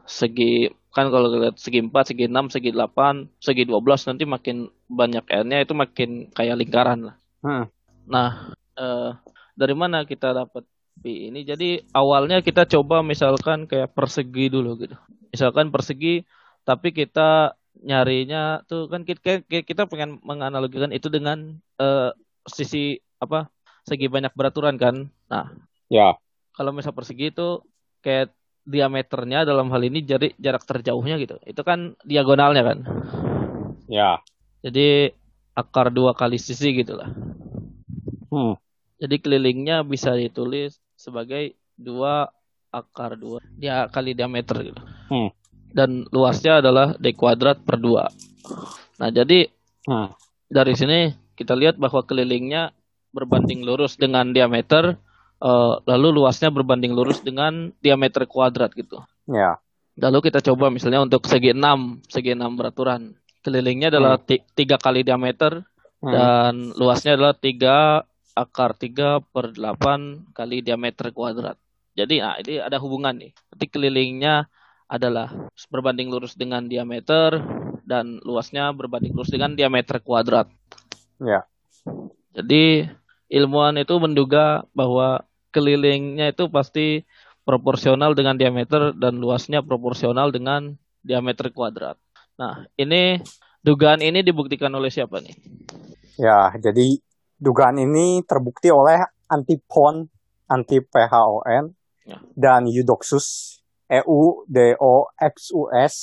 segi kan kalau lihat segi 4, segi 6, segi 8, segi 12 nanti makin banyak n-nya itu makin kayak lingkaran lah. Hmm. Nah, eh, dari mana kita dapat pi ini? Jadi awalnya kita coba misalkan kayak persegi dulu gitu. Misalkan persegi tapi kita nyarinya tuh kan kita kita pengen menganalogikan itu dengan eh, sisi apa? segi banyak beraturan kan. Nah, Ya. kalau misal persegi itu kayak diameternya dalam hal ini jadi jarak terjauhnya gitu. Itu kan diagonalnya kan. Ya. Jadi akar dua kali sisi gitu lah. Hmm. Jadi kelilingnya bisa ditulis sebagai dua akar dua dia kali diameter gitu. Hmm. Dan luasnya adalah d kuadrat per dua. Nah jadi Hmm. dari sini kita lihat bahwa kelilingnya berbanding lurus dengan diameter, eh, lalu luasnya berbanding lurus dengan diameter kuadrat gitu. Ya. Lalu kita coba misalnya untuk segi 6, segi 6 beraturan. Kelilingnya adalah ti- tiga kali diameter Hmm. dan luasnya adalah 3 akar 3 per 8 kali diameter kuadrat. Jadi nah, ini ada hubungan nih. Berarti kelilingnya adalah berbanding lurus dengan diameter dan luasnya berbanding lurus dengan diameter kuadrat. Ya. Jadi ilmuwan itu menduga bahwa kelilingnya itu pasti proporsional dengan diameter dan luasnya proporsional dengan diameter kuadrat. Nah, ini dugaan ini dibuktikan oleh siapa nih? Ya, jadi dugaan ini terbukti oleh Antipon, anti PHON, Ya. dan Eudoxus, EUDOXUS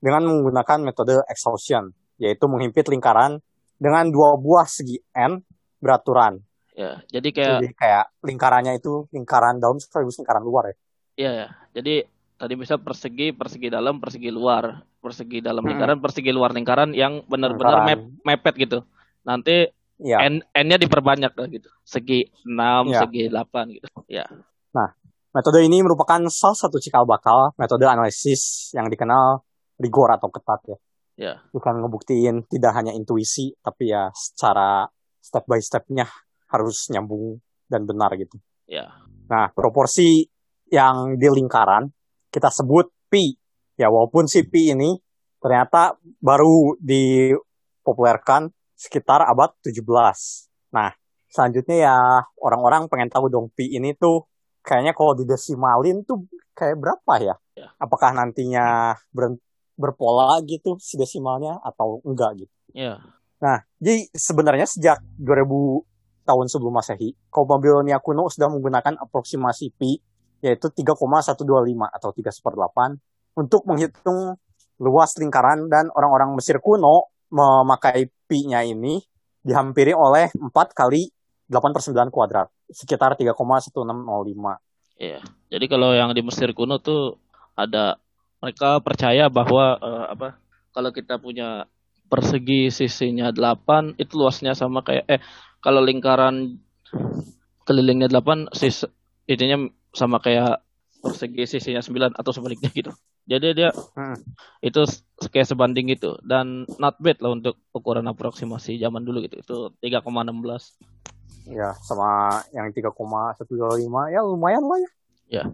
dengan menggunakan metode exhaustion, yaitu menghimpit lingkaran dengan dua buah segi N beraturan. Ya, jadi kayak Jadi kayak lingkarannya itu lingkaran dalam sekaligus lingkaran luar ya. Iya ya. Jadi tadi bisa persegi, persegi dalam, persegi luar, persegi dalam Hmm. lingkaran, persegi luar lingkaran yang benar-benar Lingkaran. mepet gitu. Nanti Iya. n n-nya diperbanyak lah gitu. Segi 6, Ya. segi 8 gitu. Ya. Metode ini merupakan salah satu cikal bakal metode analisis yang dikenal rigor atau ketat ya. Ya. Bukan ngebuktiin tidak hanya intuisi, tapi ya secara step by stepnya harus nyambung dan benar gitu. Ya. Nah, proporsi yang di lingkaran kita sebut pi. Ya, walaupun si pi ini ternyata baru dipopulerkan sekitar abad 17. Nah, selanjutnya ya orang-orang pengen tahu dong pi ini tuh kayaknya kalau didesimalin tuh kayak berapa ya? Ya. Apakah nantinya ber- berpola gitu si desimalnya atau enggak gitu? Ya. Nah, jadi sebenarnya sejak 2000 tahun sebelum Masehi, kaum Babilonia kuno sudah menggunakan aproksimasi pi, yaitu 3,125 atau 3 8 untuk menghitung luas lingkaran dan orang-orang Mesir kuno memakai pi-nya ini dihampiri oleh 4 kali 8 per 9 kuadrat, sekitar 3,1605. Iya. Jadi kalau yang di Mesir kuno tuh ada mereka percaya bahwa eh, apa? Kalau kita punya persegi sisinya 8 itu luasnya sama kayak eh kalau lingkaran kelilingnya 8 sis itunya sama kayak persegi sisinya 9 atau sebaliknya gitu. Jadi dia Hmm. itu kayak sebanding gitu dan not bad lah untuk ukuran aproksimasi zaman dulu gitu. Itu 3,16. Ya, sama yang 3,125 ya lumayan lah ya.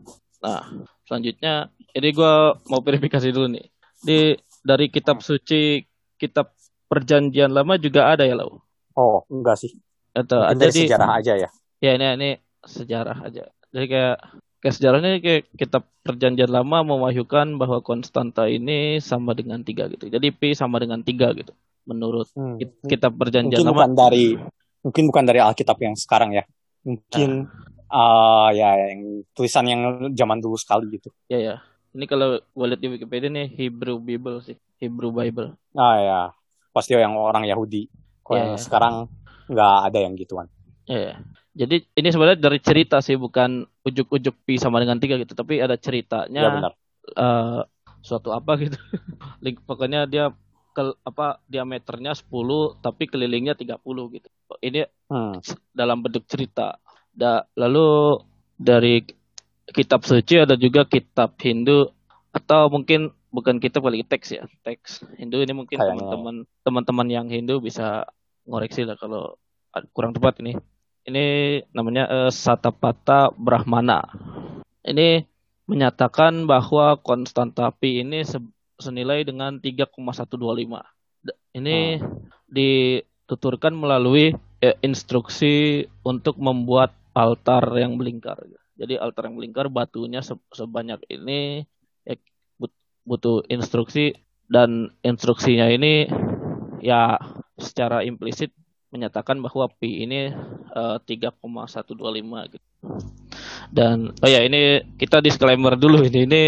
Nah, selanjutnya ini gua mau verifikasi dulu nih. Di dari kitab suci kitab perjanjian lama juga ada ya, Lau. Oh, enggak sih. Atau ada di sejarah aja ya. ya ini ini sejarah aja. Jadi kayak kayak sejarahnya kayak kitab perjanjian lama mewahyukan bahwa konstanta ini sama dengan tiga gitu. Jadi pi sama dengan tiga gitu. Menurut Hmm. kit- kitab perjanjian Mungkin lama. bukan dari mungkin bukan dari Alkitab yang sekarang ya. Mungkin ah ya yang tulisan yang zaman dulu sekali gitu. Ya ya. Ini kalau gue lihat di Wikipedia nih Hebrew Bible sih, Hebrew Bible. Ah ya, pasti yang orang Yahudi. Kalau yang iya. sekarang nggak ada yang gituan. Ya, ya. Jadi ini sebenarnya dari cerita sih, bukan ujuk-ujuk pi sama dengan tiga gitu, tapi ada Ya ceritanya benar. eh, suatu apa gitu. Link pokoknya dia ke apa diameternya 10 tapi kelilingnya 30 gitu. Ini Hmm. dalam bentuk cerita. Da, lalu dari kitab suci ada juga kitab Hindu atau mungkin bukan kitab kali teks ya teks Hindu ini mungkin teman-teman teman-teman yang Hindu bisa ngoreksi lah kalau kurang tepat ini ini namanya eh, Satapata Brahmana. Ini menyatakan bahwa konstanta pi ini se- senilai dengan 3,125 D- ini dituturkan melalui eh, instruksi untuk membuat altar yang melingkar. Jadi altar yang melingkar batunya se- sebanyak ini ya, but- butuh instruksi. Dan instruksinya ini ya secara implisit menyatakan bahwa pi ini eh, 3,125 gitu. Dan oh ya ini kita disclaimer dulu ini ini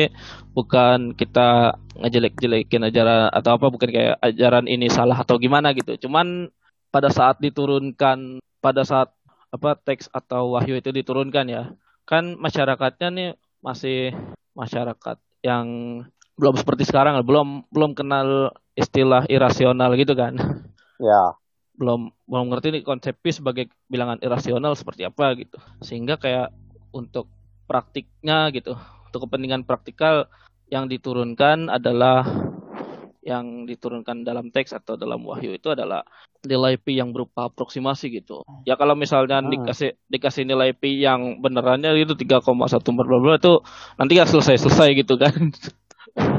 bukan kita ngejelek-jelekin ajaran atau apa bukan kayak ajaran ini salah atau gimana gitu. Cuman pada saat diturunkan pada saat apa teks atau wahyu itu diturunkan ya kan masyarakatnya nih masih masyarakat yang belum seperti sekarang belum belum kenal istilah irasional gitu kan Ya. Belum belum ngerti nih konsep pi sebagai bilangan irasional seperti apa gitu sehingga kayak untuk praktiknya gitu untuk kepentingan praktikal yang diturunkan adalah yang diturunkan dalam teks atau dalam wahyu itu adalah nilai pi yang berupa aproksimasi gitu. Ya kalau misalnya Hmm. dikasih dikasih nilai pi yang benerannya itu 3,1 bla bla bla itu nanti nggak selesai-selesai gitu kan.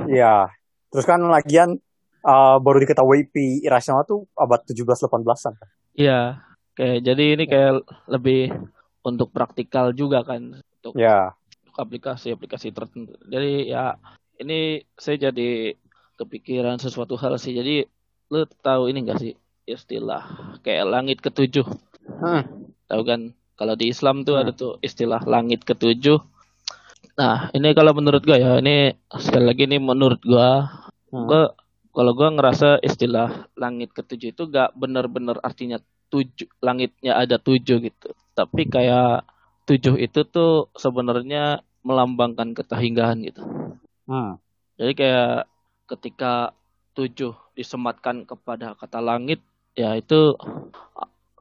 Iya. Terus kan lagian uh, baru diketahui pi irasional tuh abad 17-18an. kan. Iya. Kayak jadi ini kayak lebih untuk praktikal juga kan untuk Ya. aplikasi-aplikasi tertentu. Jadi ya ini saya jadi kepikiran sesuatu hal sih. Jadi lu tahu ini enggak sih istilah kayak langit ketujuh? Hmm. Tahu kan kalau di Islam tuh Hmm. ada tuh istilah langit ketujuh. Nah, ini kalau menurut gua ya, ini sekali lagi ini menurut gua, Hmm. gua kalau gua ngerasa istilah langit ketujuh itu gak benar-benar artinya tujuh langitnya ada tujuh gitu. Tapi kayak tujuh itu tuh sebenarnya melambangkan ketahinggahan gitu. Hmm. Jadi kayak ketika tujuh disematkan kepada kata langit, ya itu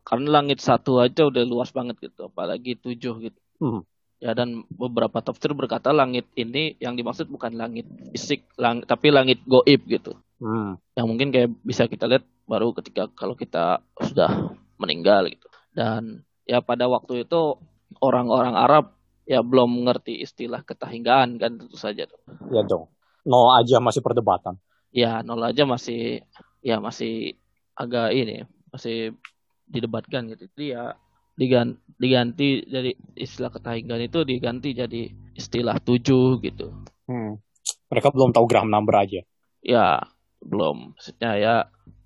karena langit satu aja udah luas banget gitu, apalagi tujuh gitu. Hmm. Ya dan beberapa tafsir berkata langit ini yang dimaksud bukan langit fisik, lang tapi langit goib gitu. Hmm. Yang mungkin kayak bisa kita lihat baru ketika kalau kita sudah meninggal gitu. Dan ya pada waktu itu orang-orang Arab ya belum mengerti istilah ketahinggaan kan tentu saja tuh. Ya dong. Nol aja masih perdebatan. ya nol aja masih ya masih agak ini masih didebatkan gitu jadi ya diganti, diganti dari istilah ketahinggaan itu diganti jadi istilah tujuh gitu Hmm. Mereka belum tahu Graham number aja. ya belum maksudnya ya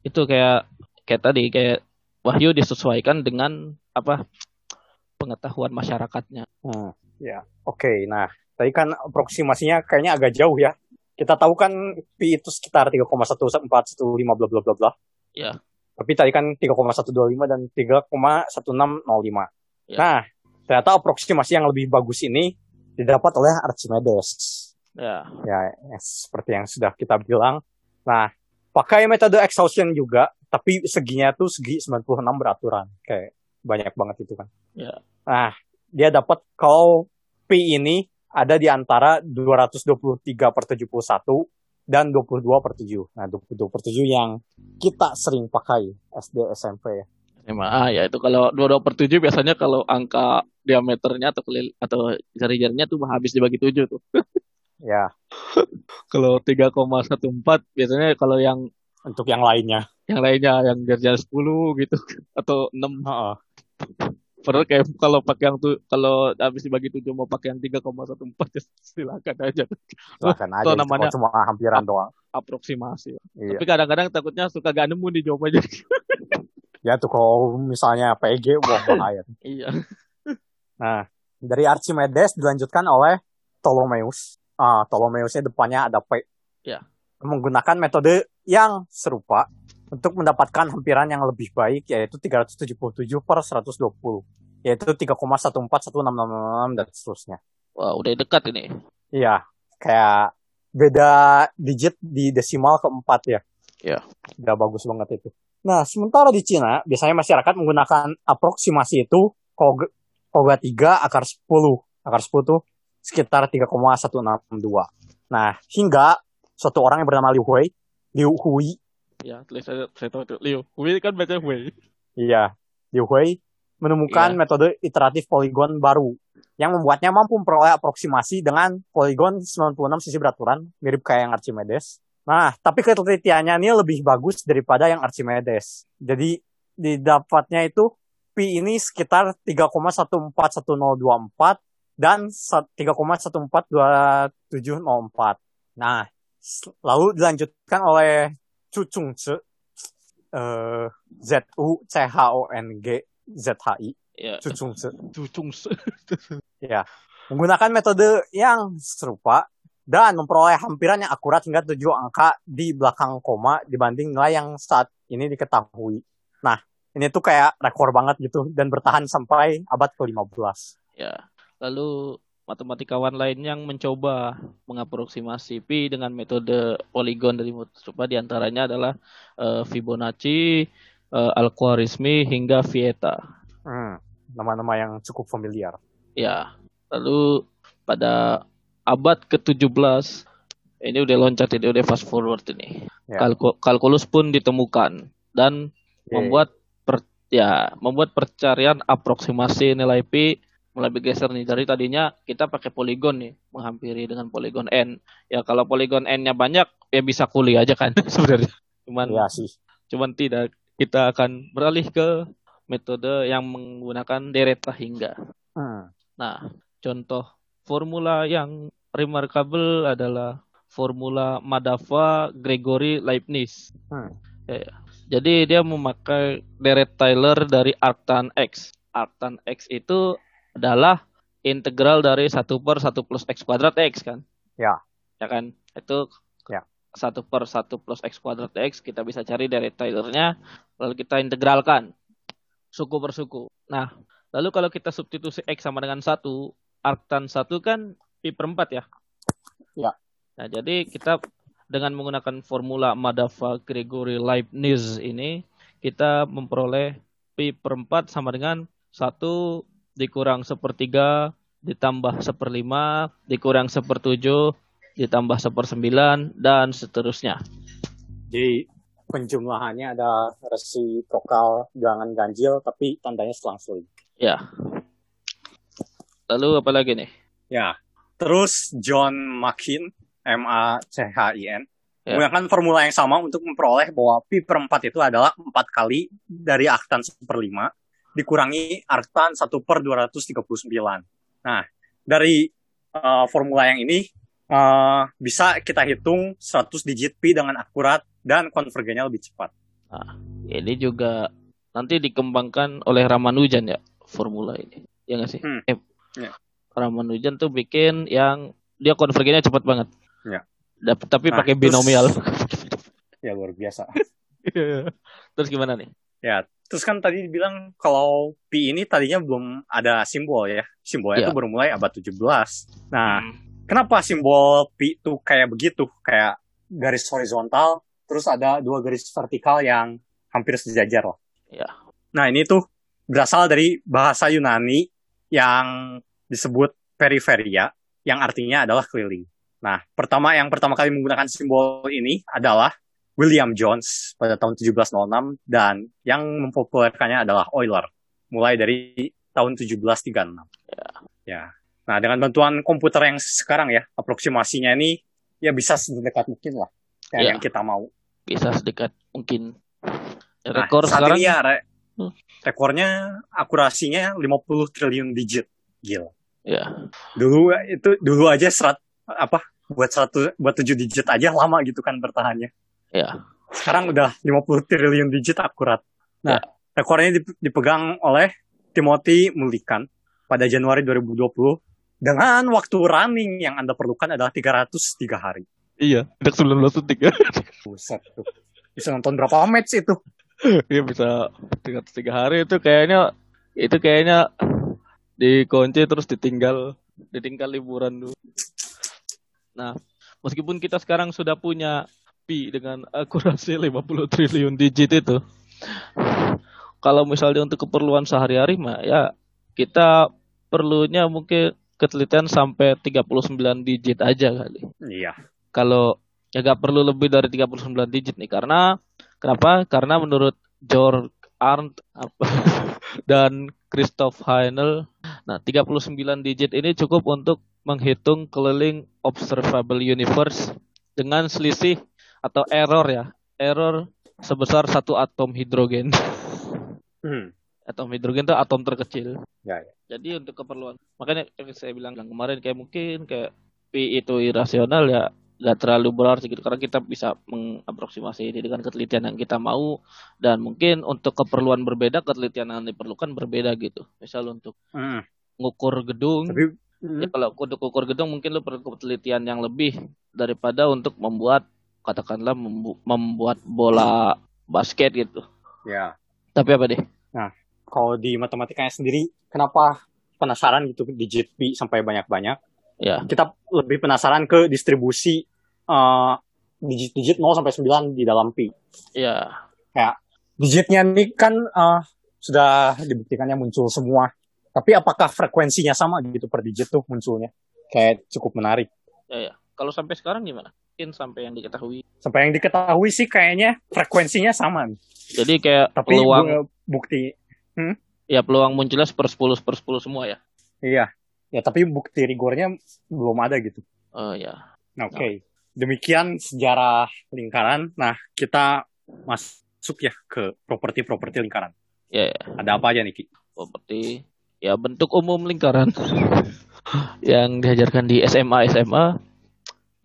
itu kayak kayak tadi kayak wahyu disesuaikan dengan apa pengetahuan masyarakatnya Hmm. Ya. Oke, nah tadi kan aproksimasinya kayaknya agak jauh ya. Kita tahu kan pi itu sekitar 3,1415 bla bla bla bla. Ya. Tapi tadi kan 3,125 dan 3,1605. Ya. Nah, ternyata aproksimasi yang lebih bagus ini didapat oleh Archimedes. ya Ya, ya, seperti yang sudah kita bilang. Nah, pakai metode exhaustion juga, tapi seginya tuh segi 96 beraturan. Kayak banyak banget itu kan. Ya. Nah, dia dapat kalau P ini ada di antara 223 per 71 dan 22 per 7. Nah, 22 per 7 yang kita sering pakai SD SMP ya. SMA ya itu kalau 22 per 7 biasanya kalau angka diameternya atau atau jari-jarinya tuh habis dibagi 7 tuh. ya. kalau 3,14 biasanya kalau yang untuk yang lainnya. Yang lainnya yang jari-jari 10 gitu atau 6. Heeh. Padahal kayak kalau pakai yang tuh kalau habis dibagi tujuh mau pakai yang 3,14 ya silakan aja. Silakan aja. Itu namanya cuma hampiran doang. Aproksimasi. Iya. Tapi kadang-kadang takutnya suka gak nemu di jawab aja. ya tuh kalau misalnya PG wah bahaya. iya. Nah, dari Archimedes dilanjutkan oleh Ptolemeus. Ah, Ptolemeusnya depannya ada P. Ya. Menggunakan metode yang serupa untuk mendapatkan hampiran yang lebih baik yaitu 377 per 120 yaitu 3,14166 dan seterusnya. Wah, udah dekat ini. Iya, kayak beda digit di desimal keempat ya. Iya. Udah bagus banget itu. Nah, sementara di Cina, biasanya masyarakat menggunakan aproksimasi itu koga, koga 3 akar 10. Akar 10 itu sekitar 3,162. Nah, hingga suatu orang yang bernama Liu Hui, Liu Hui Ya, saya, saya tahu itu. Liu. Hui kan baca Hui. Iya. Liu Hui menemukan iya. metode iteratif poligon baru yang membuatnya mampu memperoleh aproksimasi dengan poligon 96 sisi beraturan, mirip kayak yang Archimedes. Nah, tapi ketelitiannya ini lebih bagus daripada yang Archimedes. Jadi, didapatnya itu pi ini sekitar 3,141024 dan 3,142704. Nah, lalu dilanjutkan oleh Cucung Ce uh, Z U C H O N G Z H I ya. Cucung Ce Cucung Ce ya menggunakan metode yang serupa dan memperoleh hampiran yang akurat hingga tujuh angka di belakang koma dibanding nilai yang saat ini diketahui. Nah, ini tuh kayak rekor banget gitu dan bertahan sampai abad ke-15. Ya. Lalu matematikawan lain yang mencoba mengaproksimasi pi dengan metode poligon dari serupa di antaranya adalah uh, Fibonacci, uh, Al-Khwarizmi hingga Vieta. Hmm, nama-nama yang cukup familiar. Ya, lalu pada abad ke-17 ini udah loncat ini udah fast forward ini. Ya. Kalku kalkulus pun ditemukan dan membuat per, ya membuat percarian aproksimasi nilai pi mulai bergeser nih. Dari tadinya kita pakai poligon nih menghampiri dengan poligon n. Ya kalau poligon n-nya banyak ya bisa kuliah aja kan sebenarnya. Cuman ya sih. cuman tidak kita akan beralih ke metode yang menggunakan dereta hingga. Hmm. nah contoh formula yang remarkable adalah formula Madava Gregory Leibniz. Hmm. ya, ya. jadi dia memakai deret Taylor dari arctan X. Arctan X itu adalah integral dari satu per satu plus x kuadrat x kan? Ya. Ya kan? Itu ya. satu per satu plus x kuadrat x kita bisa cari dari Taylornya lalu kita integralkan suku per suku. Nah, lalu kalau kita substitusi x sama dengan satu, arctan satu kan pi per empat ya? Ya. Nah, jadi kita dengan menggunakan formula Madava Gregory Leibniz ini kita memperoleh pi per empat sama dengan satu dikurang sepertiga ditambah seperlima dikurang sepertujuh ditambah sepersembilan dan seterusnya. Jadi penjumlahannya ada resiprokal jangan ganjil tapi tandanya selang-seling. Ya. Lalu apa lagi nih? Ya. Terus John Machin M A C H I N ya. menggunakan formula yang sama untuk memperoleh bahwa pi per 4 itu adalah 4 kali dari aktan seperlima dikurangi arctan 1 per 239. Nah, dari uh, formula yang ini uh, bisa kita hitung 100 digit pi dengan akurat dan konvergennya lebih cepat. Nah, ini juga nanti dikembangkan oleh Ramanujan ya formula ini. Ya nggak sih? Hmm. Eh, ya. Ramanujan tuh bikin yang dia konvergennya cepat banget. Ya. Tapi nah, pakai binomial. ya luar biasa. terus gimana nih? Ya, terus kan tadi bilang kalau pi ini tadinya belum ada simbol ya. Simbolnya itu ya. baru mulai abad 17. Nah, hmm. kenapa simbol pi itu kayak begitu? Kayak garis horizontal, terus ada dua garis vertikal yang hampir sejajar loh. Ya. Nah, ini tuh berasal dari bahasa Yunani yang disebut periferia yang artinya adalah keliling. Nah, pertama yang pertama kali menggunakan simbol ini adalah William Jones pada tahun 1706 dan yang mempopulerkannya adalah Euler mulai dari tahun 1736. Ya. ya. Nah, dengan bantuan komputer yang sekarang ya, aproksimasinya ini ya bisa sedekat mungkin lah kayak ya. yang kita mau. Bisa sedekat mungkin. Nah, Rekor nah, sekarang ya, re hmm. rekornya akurasinya 50 triliun digit. Gila. Ya. Dulu itu dulu aja serat apa buat satu buat tujuh digit aja lama gitu kan bertahannya. Ya. Sekarang udah 50 triliun digit akurat. Nah, ya. rekornya dipegang oleh Timothy Mullikan pada Januari 2020 dengan waktu running yang Anda perlukan adalah 303 hari. Iya, tidak 19 detik ya. Buset tuh. Bisa nonton berapa match itu? Iya bisa 303 hari itu kayaknya itu kayaknya dikunci terus ditinggal ditinggal liburan dulu. Nah, meskipun kita sekarang sudah punya pi dengan akurasi 50 triliun digit itu, kalau misalnya untuk keperluan sehari-hari mah ya kita perlunya mungkin ketelitian sampai 39 digit aja kali. Iya. Kalau ya gak perlu lebih dari 39 digit nih karena kenapa? Karena menurut George Arndt dan Christoph Heinel. Nah, 39 digit ini cukup untuk menghitung keliling observable universe dengan selisih atau error ya. Error sebesar satu atom hidrogen. Hmm. Atom hidrogen itu atom terkecil. Ya, ya. Jadi untuk keperluan, makanya yang saya bilang kemarin kayak mungkin kayak P itu irasional ya nggak terlalu berarti gitu karena kita bisa mengaproksimasi ini dengan ketelitian yang kita mau dan mungkin untuk keperluan berbeda ketelitian yang diperlukan berbeda gitu misal untuk mm. ngukur gedung Tapi, mm. ya kalau untuk ukur gedung mungkin lo perlu ketelitian yang lebih daripada untuk membuat katakanlah membu membuat bola basket gitu ya tapi apa deh nah kalau di matematikanya sendiri kenapa penasaran gitu digit B sampai banyak-banyak Ya. Kita lebih penasaran ke distribusi uh, digit-digit 0 sampai 9 di dalam pi. Iya. Kayak digitnya ini kan uh, sudah dibuktikannya muncul semua. Tapi apakah frekuensinya sama gitu per digit tuh munculnya? Kayak cukup menarik. Ya, ya. Kalau sampai sekarang gimana? Mungkin sampai yang diketahui. Sampai yang diketahui sih kayaknya frekuensinya sama. Jadi kayak Tapi peluang bukti. Hmm? Ya peluang munculnya per 10 per 10 semua ya. Iya. Ya tapi bukti rigornya belum ada gitu. Oh ya. Oke. Okay. Demikian sejarah lingkaran. Nah, kita masuk ya ke properti-properti lingkaran. Ya, ya. Ada apa aja nih, Ki? Properti ya bentuk umum lingkaran yang diajarkan di SMA SMA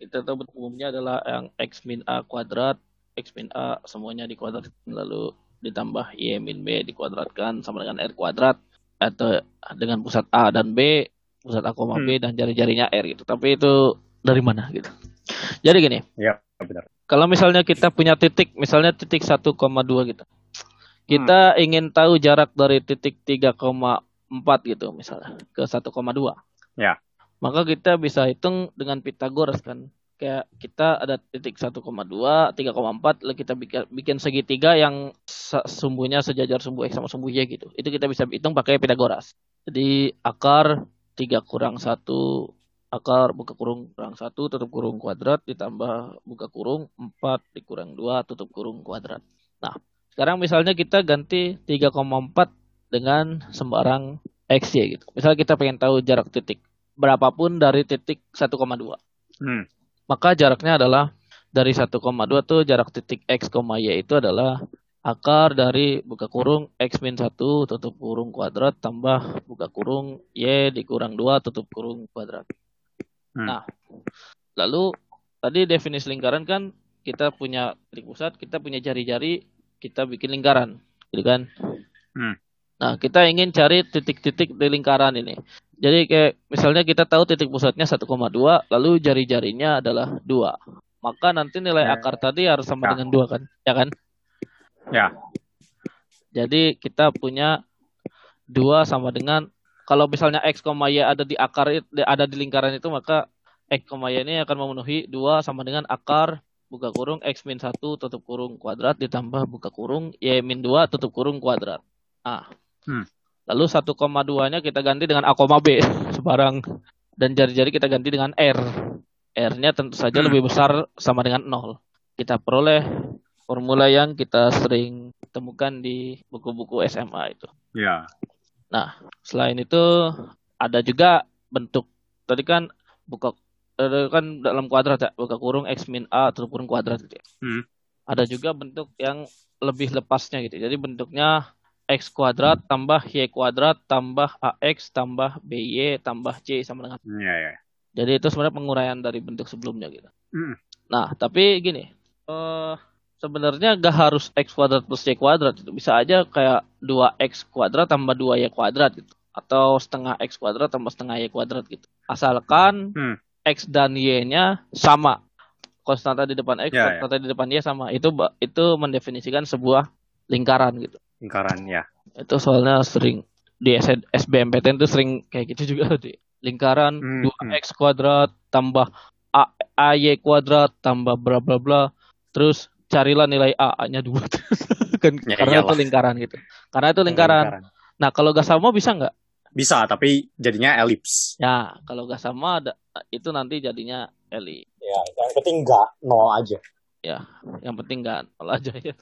kita tahu umumnya adalah yang x min a kuadrat x min a semuanya dikuadrat lalu ditambah y min b dikuadratkan sama dengan r kuadrat atau dengan pusat a dan b pusat A, B hmm. dan jari-jarinya R gitu. Tapi itu dari mana gitu. Jadi gini. Ya, benar. Kalau misalnya kita punya titik, misalnya titik 1,2 gitu. Kita hmm. ingin tahu jarak dari titik 3,4 gitu misalnya ke 1,2. Ya. Maka kita bisa hitung dengan Pythagoras kan. Kayak kita ada titik 1,2, 3,4, lalu kita bikin, segitiga yang sumbunya sejajar sumbu X sama sumbu Y gitu. Itu kita bisa hitung pakai Pythagoras. Jadi akar 3 kurang 1 akar buka kurung kurang 1 tutup kurung kuadrat ditambah buka kurung 4 dikurang 2 tutup kurung kuadrat. Nah, sekarang misalnya kita ganti 3,4 dengan sembarang x y gitu. Misalnya kita pengen tahu jarak titik berapapun dari titik 1,2. Hmm. Maka jaraknya adalah dari 1,2 tuh jarak titik x, y itu adalah akar dari buka kurung x min 1 tutup kurung kuadrat tambah buka kurung y dikurang 2 tutup kurung kuadrat. Hmm. Nah, lalu tadi definisi lingkaran kan kita punya titik pusat, kita punya jari-jari, kita bikin lingkaran, gitu kan? Hmm. Nah, kita ingin cari titik-titik di lingkaran ini. Jadi kayak misalnya kita tahu titik pusatnya 1,2, lalu jari-jarinya adalah 2. Maka nanti nilai ya. akar tadi harus sama ya. dengan 2 kan? Ya kan? Ya. Jadi kita punya dua sama dengan kalau misalnya x, y ada di akar ada di lingkaran itu maka x, y ini akan memenuhi dua sama dengan akar buka kurung x min satu tutup kurung kuadrat ditambah buka kurung y min dua tutup kurung kuadrat. Ah. Hmm. Lalu 1,2 nya kita ganti dengan A, B sebarang dan jari-jari kita ganti dengan R. R-nya tentu saja Hmm. lebih besar sama dengan 0. Kita peroleh formula yang kita sering temukan di buku-buku SMA itu. Ya. Selain itu ada juga bentuk tadi kan buka ada kan dalam kuadrat ya, buka kurung x min a tutup kurung kuadrat gitu ya. Hmm. Ada juga bentuk yang lebih lepasnya gitu. Jadi bentuknya x kuadrat tambah y kuadrat tambah ax tambah by tambah c sama dengan Ya, ya. jadi itu sebenarnya penguraian dari bentuk sebelumnya gitu. Hmm. Nah, tapi gini, eh sebenarnya gak harus x kuadrat plus y kuadrat itu bisa aja kayak 2x kuadrat tambah 2y kuadrat gitu atau setengah x kuadrat tambah setengah y kuadrat gitu. Asalkan Hmm. x dan y-nya sama. Konstanta di depan x, Ya, ya. konstanta di depan y sama. Itu itu mendefinisikan sebuah lingkaran gitu. Lingkaran ya. Itu soalnya sering di S- SBMPTN itu sering kayak gitu juga di. Lingkaran Hmm, 2x kuadrat tambah a ay kuadrat tambah bla bla bla. Terus carilah nilai a nya dua kan Ya, karena iyalah. itu lingkaran gitu. Karena itu lingkaran. nah kalau gak sama bisa nggak? Bisa, tapi jadinya elips. ya kalau gak sama ada itu nanti jadinya eli Ya, yang penting nggak nol aja. yang penting nggak nol aja ya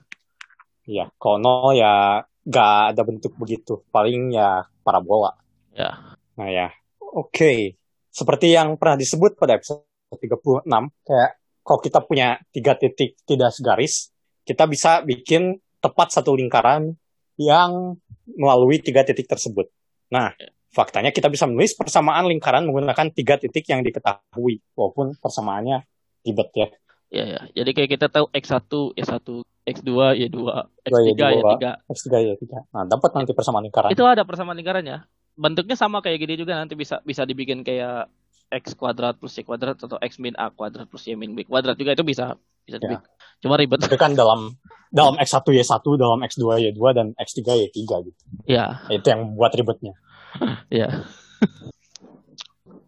Iya, nol ya nggak ada bentuk begitu. Paling ya parabola. ya Nah ya, oke. Seperti yang pernah disebut pada episode 36, kayak kalau kita punya tiga titik tidak segaris, kita bisa bikin tepat satu lingkaran yang melalui tiga titik tersebut. Nah, faktanya kita bisa menulis persamaan lingkaran menggunakan tiga titik yang diketahui, walaupun persamaannya ribet ya. Ya ya jadi kayak kita tahu x1 y1 x2 y2 x3 Y2. y3 X3 ya, tiga. Nah, dapat nanti persamaan lingkaran. itu ada persamaan lingkarannya bentuknya sama kayak gini juga nanti bisa bisa dibikin kayak x kuadrat plus y kuadrat atau x min a kuadrat plus y min b kuadrat juga itu bisa bisa Ya. dibikin cuma ribet Tapi kan dalam dalam X1 Y1, dalam X2 Y2 dan X3 Y3 gitu. ya Itu yang buat ribetnya. ya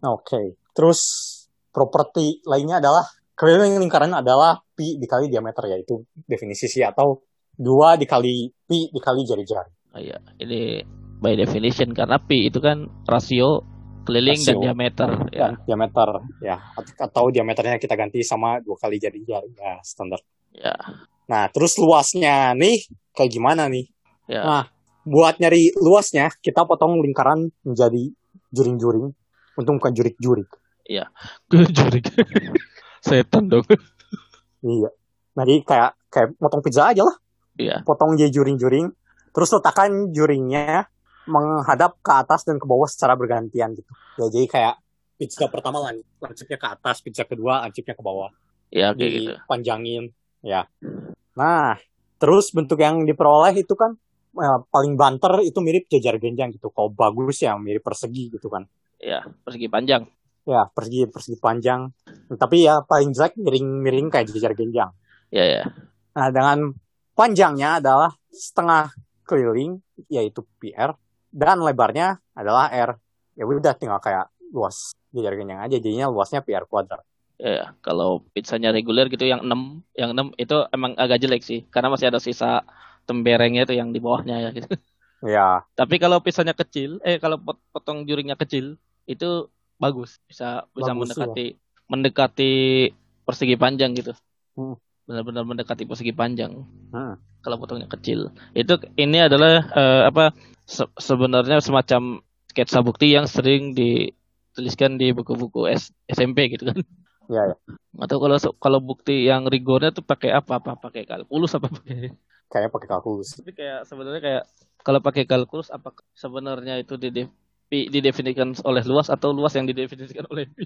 Oke. Terus properti lainnya adalah keliling lingkaran adalah pi dikali diameter yaitu definisi sih atau dua dikali pi dikali jari-jari. Ah, iya ini by definition karena pi itu kan rasio keliling dan Rasio. diameter ya Dan diameter ya at- atau diameternya kita ganti sama dua kali jari-jari ya standar. ya Nah, terus luasnya nih kayak gimana nih? ya Nah, buat nyari luasnya kita potong lingkaran menjadi juring-juring. Untung bukan jurik-jurik. jurik setan dong Iya. Jadi kayak kayak potong pizza aja lah. Iya. Potong jadi juring-juring. Terus letakkan juringnya menghadap ke atas dan ke bawah secara bergantian gitu. Ya, jadi kayak pizza pertama lan lancipnya ke atas, pizza kedua lancipnya ke bawah. ya kayak gitu Dipanjangin. Ya. Nah, terus bentuk yang diperoleh itu kan eh, paling banter itu mirip jajar genjang gitu. Kalau bagus ya mirip persegi gitu kan. ya persegi panjang Ya, persegi persegi panjang. Tapi ya paling jelek miring-miring kayak jajar genjang. ya ya Nah, dengan panjangnya adalah setengah keliling, yaitu PR, dan lebarnya adalah R. Ya udah tinggal kayak luas jajar genjang aja, jadinya luasnya PR kuadrat. ya, ya. kalau pizzanya reguler gitu yang 6 yang 6 itu emang agak jelek sih karena masih ada sisa temberengnya itu yang di bawahnya ya gitu Ya, Tapi kalau pisahnya kecil, eh kalau pot- potong juringnya kecil, itu bagus, bisa bisa Bagus, mendekati mendekati persegi panjang gitu. Hmm. Benar-benar mendekati persegi panjang. Hmm. Kalau potongnya kecil, itu ini adalah eh, apa se- sebenarnya semacam sketsa bukti yang sering dituliskan di buku-buku S- SMP gitu kan. ya, ya. Atau kalau kalau bukti yang rigornya tuh pakai apa? Apa pakai kalkulus apa pakai Kayaknya pakai kalkulus. tapi kayak sebenarnya kayak kalau pakai kalkulus apa sebenarnya itu dide- pi- didefinisikan oleh luas atau luas yang didefinisikan oleh pi?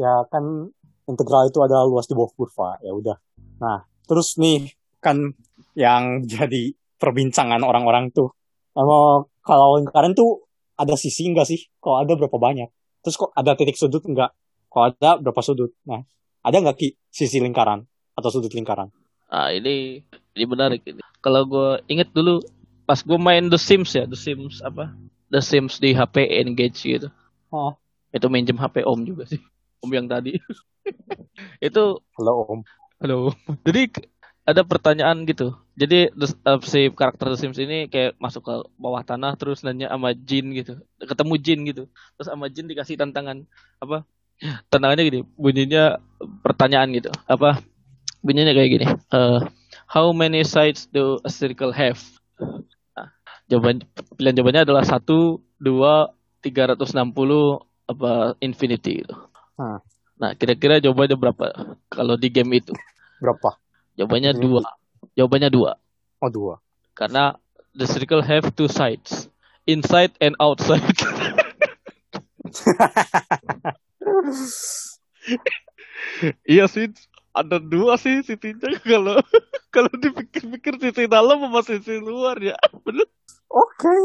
Ya kan integral itu adalah luas di bawah kurva. Ya udah. Nah, terus nih kan yang jadi perbincangan orang-orang tuh. Emang kalau lingkaran tuh ada sisi enggak sih? Kalau ada berapa banyak? Terus kok ada titik sudut enggak? Kalau ada berapa sudut? Nah, ada nggak Ki sisi lingkaran atau sudut lingkaran? Ah ini ini menarik ini. Kalau gue inget dulu pas gue main The Sims ya, The Sims apa? The Sims di HP Engage gitu. Oh. Itu minjem HP Om juga sih. Om yang tadi. itu Halo Om. halo. Jadi ada pertanyaan gitu. Jadi uh, si karakter The Sims ini kayak masuk ke bawah tanah terus nanya sama Jin gitu. Ketemu Jin gitu. Terus sama Jin dikasih tantangan apa? Tantangannya gini, bunyinya pertanyaan gitu. Apa? Bunyinya kayak gini. Uh, how many sides do a circle have? Jawaban pilihan jawabannya adalah satu, dua, tiga ratus enam puluh apa infinity gitu. Hmm. Nah, kira-kira jawabannya berapa kalau di game itu? Berapa? Jawabannya hmm. dua. Jawabannya dua. Oh dua. Karena the circle have two sides, inside and outside. iya sih, ada dua sih sisinya kalau kalau dipikir-pikir sisi dalam sama sisi luar ya, bener? Oke. Okay.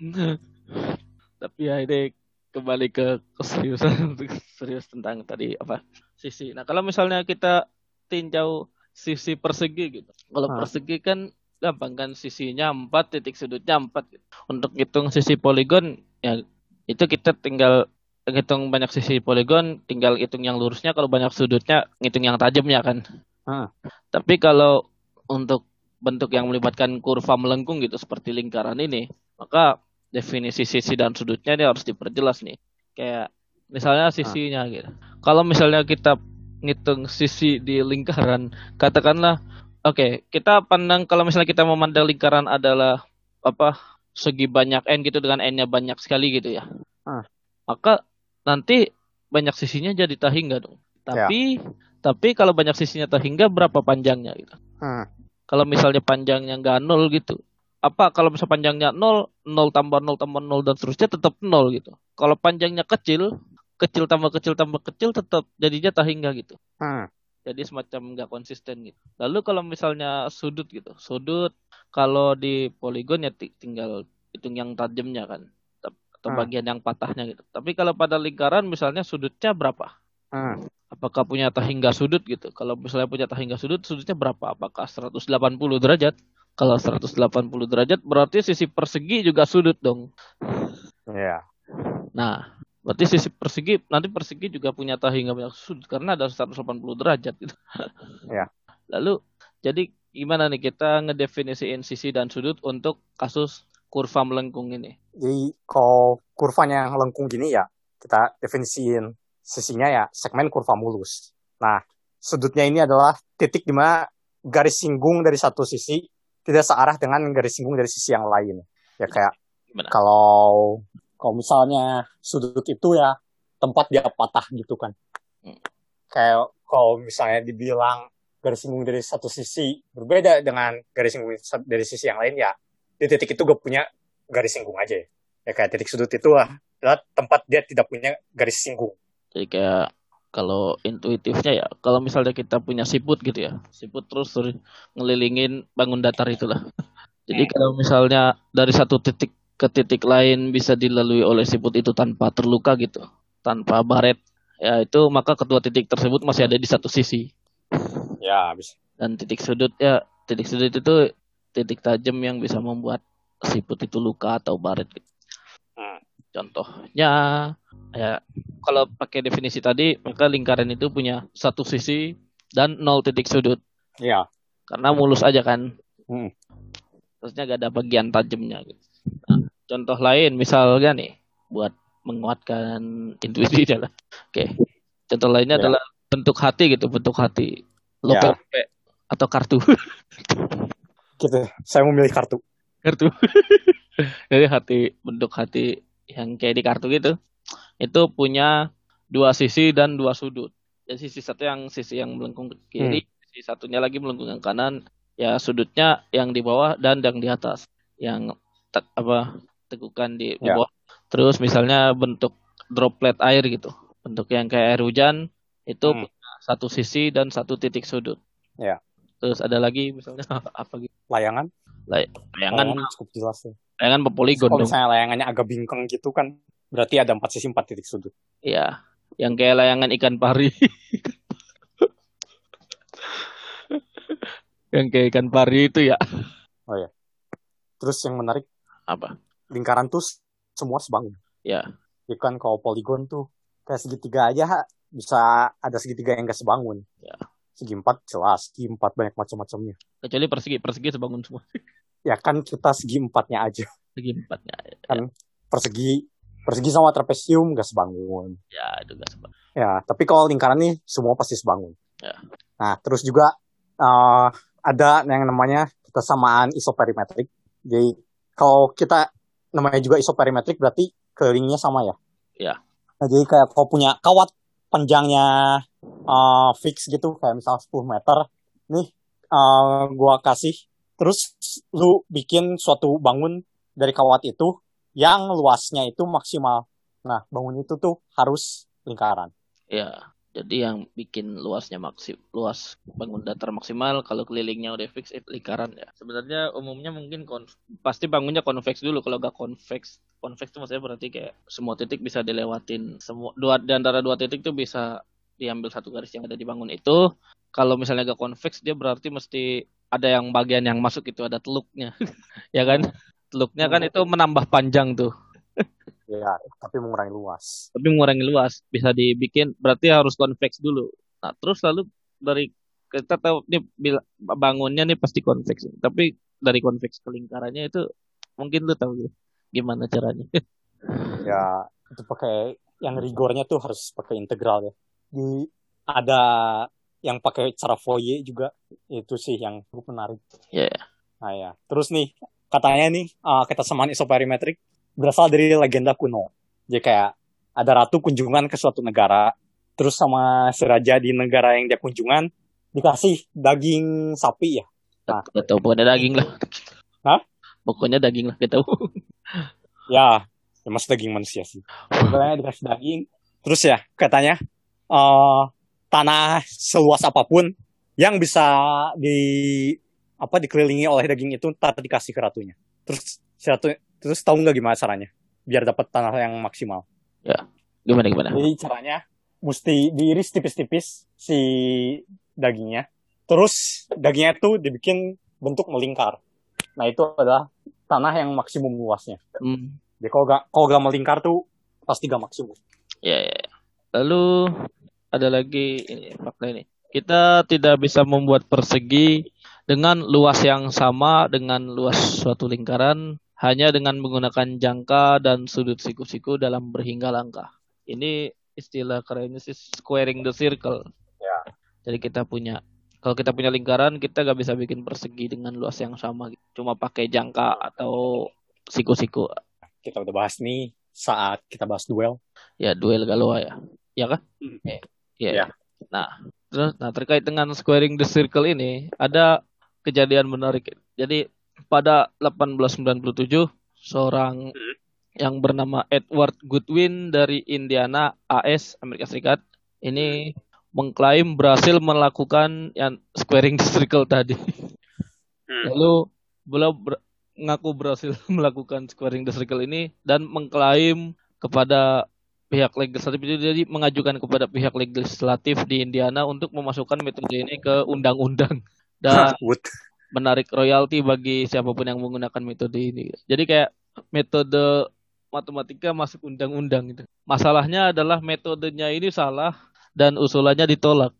Tapi ya ini kembali ke keseriusan serius tentang tadi apa sisi. Nah kalau misalnya kita tinjau sisi persegi gitu, kalau ah. persegi kan gampang kan sisinya empat titik sudutnya empat gitu. Untuk hitung sisi poligon ya itu kita tinggal hitung banyak sisi poligon, tinggal hitung yang lurusnya. Kalau banyak sudutnya, ngitung yang tajamnya kan. Ah. Tapi kalau untuk bentuk yang melibatkan kurva melengkung gitu seperti lingkaran ini, maka definisi sisi dan sudutnya ini harus diperjelas nih. Kayak misalnya sisinya ah. gitu. Kalau misalnya kita ngitung sisi di lingkaran, katakanlah oke, okay, kita pandang kalau misalnya kita memandang lingkaran adalah apa segi banyak n gitu dengan n-nya banyak sekali gitu ya. Ah. Maka nanti banyak sisinya jadi tahingga dong. Tapi ya. Tapi kalau banyak sisinya tahingga berapa panjangnya gitu. Ah. Kalau misalnya panjangnya nggak nol gitu, apa kalau misalnya panjangnya 0, 0 tambah 0 tambah 0 dan seterusnya tetap 0 gitu. Kalau panjangnya kecil, kecil tambah kecil tambah kecil tetap jadinya tahingga gitu. Hmm. Jadi semacam nggak konsisten gitu. Lalu kalau misalnya sudut gitu, sudut kalau di poligon ya tinggal hitung yang tajamnya kan, atau hmm. bagian yang patahnya gitu. Tapi kalau pada lingkaran misalnya sudutnya berapa? Hmm. Apakah punya tahingga sudut gitu? Kalau misalnya punya tahingga sudut, sudutnya berapa? Apakah 180 derajat? Kalau 180 derajat berarti sisi persegi juga sudut dong. Iya. Yeah. Nah, berarti sisi persegi nanti persegi juga punya tahi nggak banyak sudut karena ada 180 derajat gitu. Iya. Yeah. Lalu jadi gimana nih kita ngedefinisiin sisi dan sudut untuk kasus kurva melengkung ini? Jadi kalau kurvanya melengkung gini ya kita definisiin sisinya ya segmen kurva mulus. Nah, sudutnya ini adalah titik di mana garis singgung dari satu sisi tidak searah dengan garis singgung dari sisi yang lain. Ya kayak Benar. kalau kalau misalnya sudut itu ya tempat dia patah gitu kan. Hmm. Kayak kalau misalnya dibilang garis singgung dari satu sisi berbeda dengan garis singgung dari sisi yang lain ya di titik itu gue punya garis singgung aja ya. ya kayak titik sudut itu lah adalah tempat dia tidak punya garis singgung. Jadi kayak kalau intuitifnya ya kalau misalnya kita punya siput gitu ya siput terus, terus ngelilingin bangun datar itulah jadi hmm. kalau misalnya dari satu titik ke titik lain bisa dilalui oleh siput itu tanpa terluka gitu tanpa baret ya itu maka kedua titik tersebut masih ada di satu sisi ya habis dan titik sudut ya titik sudut itu titik tajam yang bisa membuat siput itu luka atau baret gitu. Contohnya ya kalau pakai definisi tadi maka lingkaran itu punya satu sisi dan nol titik sudut. Iya. Karena mulus aja kan. Hmm. Terusnya gak ada bagian tajamnya gitu. Nah, contoh lain misalnya nih buat menguatkan intuisi jalan. Oke. Contoh lainnya ya. adalah bentuk hati gitu, bentuk hati. Lope ya. atau kartu. gitu. Saya memilih kartu. Kartu. Jadi hati bentuk hati yang kayak di kartu gitu itu punya dua sisi dan dua sudut. Jadi sisi satu yang sisi yang melengkung ke kiri, hmm. sisi satunya lagi melengkung ke kanan. Ya sudutnya yang di bawah dan yang di atas. Yang te apa tegukan di, ya. bawah. Terus misalnya bentuk droplet air gitu. Bentuk yang kayak air hujan itu hmm. punya satu sisi dan satu titik sudut. Ya. Terus ada lagi misalnya apa gitu? Layangan? Lay layangan, layangan cukup jelas ya. Layangan berpoligon Kalau misalnya layangannya agak bingkong gitu kan, berarti ada empat sisi empat titik sudut. Iya, yang kayak layangan ikan pari. yang kayak ikan pari itu ya. Oh ya. Terus yang menarik apa? Lingkaran tuh semua sebangun. Ya. Ikan kalau poligon tuh kayak segitiga aja bisa ada segitiga yang gak sebangun. Ya. Segi empat jelas, segi empat banyak macam-macamnya. Kecuali persegi, persegi sebangun semua. Ya kan kita segi empatnya aja. Segi empatnya. Kan persegi persegi sama trapesium gak sebangun. Ya, itu gak sebangun. Ya, tapi kalau lingkaran nih semua pasti sebangun. Ya. Nah, terus juga uh, ada yang namanya kesamaan isoperimetrik. Jadi kalau kita namanya juga isoperimetrik berarti kelilingnya sama ya. Ya. Nah, jadi kayak kalau punya kawat panjangnya uh, fix gitu kayak misal 10 meter. Nih uh, gua kasih terus lu bikin suatu bangun dari kawat itu yang luasnya itu maksimal. Nah, bangun itu tuh harus lingkaran. Ya, jadi yang bikin luasnya maksim luas bangun datar maksimal kalau kelilingnya udah fix itu lingkaran ya. Sebenarnya umumnya mungkin konf- pasti bangunnya konveks dulu kalau gak konveks. Konveks itu maksudnya berarti kayak semua titik bisa dilewatin. Semua dua di antara dua titik tuh bisa diambil satu garis yang ada di bangun itu. Kalau misalnya gak konveks dia berarti mesti ada yang bagian yang masuk itu ada teluknya. ya kan? Teluknya kan itu menambah panjang tuh. Ya, tapi mengurangi luas. tapi mengurangi luas bisa dibikin berarti harus konveks dulu nah terus lalu dari kita tahu nih bangunnya nih pasti konveks tapi dari konveks ke lingkarannya itu mungkin lu tahu ya gimana caranya Ya, itu pakai yang rigornya tuh harus pakai integral ya. Di ada yang pakai cara Fourier juga itu sih yang cukup menarik. ya Nah ya, terus nih katanya nih uh, kesamaan isoperimetrik berasal dari legenda kuno. Jadi kayak ada ratu kunjungan ke suatu negara, terus sama si raja di negara yang dia kunjungan dikasih daging sapi ya. Nah. Gak tahu pokoknya daging lah Hah? pokoknya daging lah kita tahu Ya, ya mas daging manusia sih. Pokoknya dikasih daging. Terus ya katanya eh tanah seluas apa pun yang bisa di apa dikelilingi oleh daging itu ntar dikasih ke ratunya. Terus si ratu terus tahu nggak gimana caranya biar dapat tanah yang maksimal. gimana gimana Jadi caranya mesti diiris tipis-tipis si dagingnya. Terus dagingnya itu dibikin bentuk melingkar. Nah itu adalah tanah yang maksimum luasnya. hmm, Jadi kalau gak, kalau gak melingkar tuh pasti gak maksimum. ya, ya ya. Lalu ada lagi ini fakta ini kita tidak bisa membuat persegi dengan luas yang sama dengan luas suatu lingkaran hanya dengan menggunakan jangka dan sudut siku-siku dalam berhingga langkah. Ini istilah kerennya sih squaring the circle. Ya. Jadi kita punya kalau kita punya lingkaran kita gak bisa bikin persegi dengan luas yang sama. Cuma pakai jangka atau siku-siku. Kita udah bahas nih saat kita bahas duel. Ya duel Galois ya. Ya kan? Hmm. Iya. Ya. Nah, terus nah terkait dengan squaring the circle ini ada kejadian menarik. Jadi pada 1897 seorang Hmm. yang bernama Edward Goodwin dari Indiana, AS, Amerika Serikat, ini mengklaim berhasil melakukan yang squaring the circle tadi. Hmm. Lalu beliau ber- mengaku berhasil melakukan squaring the circle ini dan mengklaim kepada pihak legislatif itu jadi mengajukan kepada pihak legislatif di Indiana untuk memasukkan metode ini ke undang-undang dan menarik royalti bagi siapa pun yang menggunakan metode ini. Jadi kayak metode matematika masuk undang-undang gitu. Masalahnya adalah metodenya ini salah dan usulannya ditolak.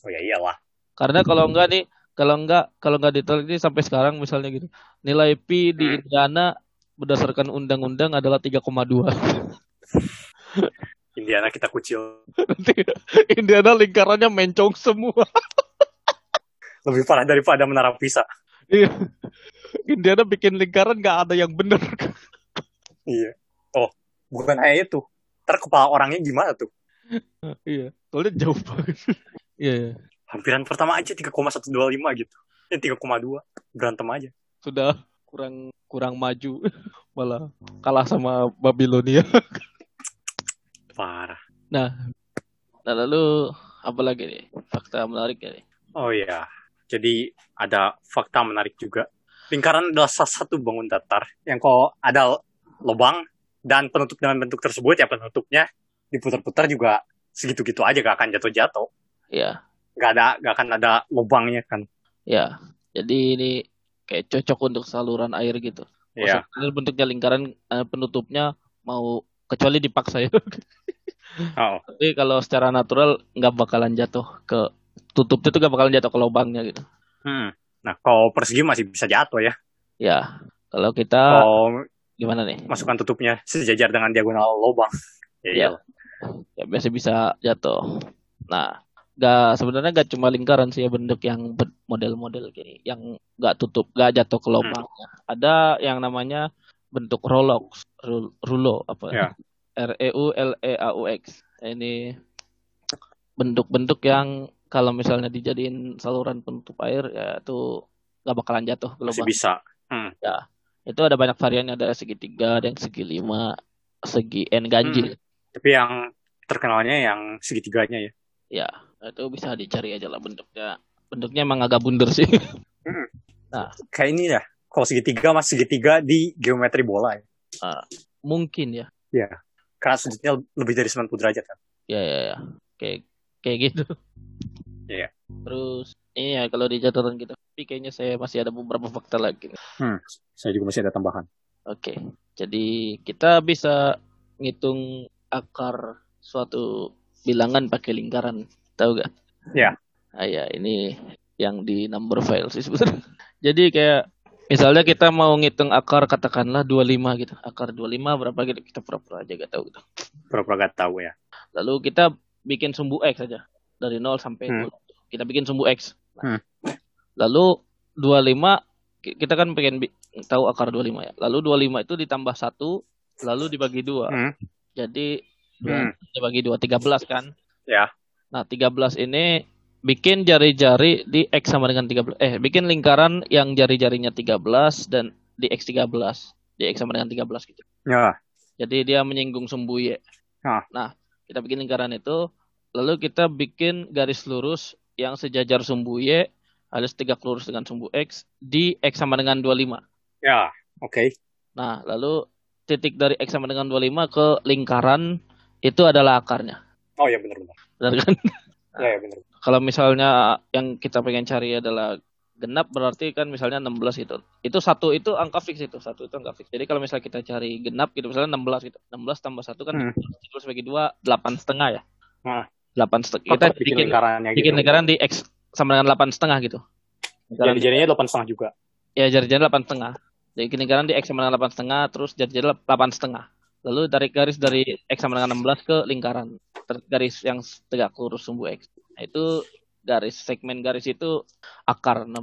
Oh ya iyalah. Karena kalau enggak nih, kalau enggak kalau enggak ditolak ini sampai sekarang misalnya gitu. Nilai pi di Indiana berdasarkan undang-undang adalah 3,2. Indiana kita kucil. Nanti Indiana lingkarannya mencong semua. Lebih parah daripada menara Pisa. Iya. Indiana bikin lingkaran nggak ada yang bener. Iya. Oh, bukan hanya itu. Ntar kepala orangnya gimana tuh? iya, soalnya jauh banget. Iya, iya. Hampiran pertama aja 3,125 gitu. Ini 3,2. Berantem aja. sudah kurang kurang maju malah kalah sama Babilonia. Parah. Nah, nah lalu apa lagi nih fakta menarik ya nih? Oh iya. Jadi ada fakta menarik juga. Lingkaran adalah salah satu bangun datar yang kalau ada lubang dan penutup dengan bentuk tersebut ya penutupnya diputar-putar juga segitu-gitu aja gak akan jatuh-jatuh. Ya, Gak ada gak akan ada lubangnya kan. ya. Jadi ini kayak cocok untuk saluran air gitu. Iya. Bentuknya lingkaran, eh, penutupnya mau kecuali dipaksa ya. Oh. Tapi kalau secara natural nggak bakalan jatuh ke tutupnya tuh nggak bakalan jatuh ke lubangnya gitu. Hmm. Nah, kalau persegi masih bisa jatuh ya. Ya, kalau kita Kalau gimana nih? masukkan tutupnya sejajar dengan diagonal lubang. Ya, Ya. iya. Ya biasa bisa jatuh. Nah, nggak sebenarnya nggak cuma lingkaran sih ya bentuk yang model-model gini, yang nggak tutup, nggak jatuh ke lubangnya. Ada yang namanya bentuk Rolox, Ru- rulo apa? Ya. R E U L E A U X. Ini bentuk-bentuk yang kalau misalnya dijadiin saluran penutup air ya itu nggak bakalan jatuh ke Masih lubang. bisa. Hmm. Itu ada banyak variannya, ada segitiga, ada yang segi lima, segi N ganjil. Tapi yang terkenalnya yang segitiganya ya. Ya, itu bisa dicari aja lah bentuknya. Bentuknya emang agak bundar sih. Kayak ini ya. Kalau segitiga mas segitiga di geometri bola ya. Mungkin ya. Karena sudutnya lebih dari 90 derajat kan. Ya, ya, ya. Kayak kayak gitu. Iya. Terus ini ya kalau di catatan kita, tapi kayaknya saya masih ada beberapa fakta lagi. Saya juga masih ada tambahan. Oke. Jadi kita bisa ngitung akar suatu bilangan pakai lingkaran. Tahu gak? Ya. Ah, ya, ini yang di number file sih sebenarnya. Jadi kayak misalnya kita mau ngitung akar katakanlah 25 gitu. Akar 25 berapa gitu. Kita pura-pura aja gak tahu gitu. Pura-pura gak tahu ya. Lalu kita bikin sumbu X saja. Dari 0 sampai Hmm. 20. Kita bikin sumbu X. Nah, Hmm. Lalu 25 ki- kita kan pengen tahu akar 25 ya. Lalu 25 itu ditambah 1 lalu dibagi 2. Hmm. Jadi dua- Hmm. dibagi 2 13 kan? Ya. Nah, 13 ini bikin jari-jari di X sama dengan 13. Eh, bikin lingkaran yang jari-jarinya 13 dan di X 13. Di X sama dengan 13 gitu. Ya. Jadi dia menyinggung sumbu Y. Ah. Nah, kita bikin lingkaran itu, lalu kita bikin garis lurus yang sejajar sumbu Y alias tegak lurus dengan sumbu X di X sama dengan 25. Ya. Oke. Nah, lalu titik dari X sama dengan 25 ke lingkaran itu adalah akarnya. Oh ya benar-benar. Benar kan? Ya, ya benar. Kalau misalnya yang kita pengen cari adalah genap berarti kan misalnya 16 itu. Itu satu itu angka fix itu, satu itu angka fix. Jadi kalau misalnya kita cari genap gitu misalnya 16 gitu. 16 tambah 1 kan Hmm. 13 bagi 2 8 setengah ya. Nah. 8 setengah. Kita bikin bikin lingkarannya bikin gitu. lingkaran di X sama dengan 8 setengah gitu. Jadi jadinya delapan setengah juga. ya jari-jari 8 setengah. Jadi bikin lingkaran di X sama dengan 8 setengah terus jari-jari 8 setengah. Lalu tarik garis dari X sama dengan 16 ke lingkaran. Tarik garis yang tegak lurus sumbu X. Itu garis segmen garis itu akar 16.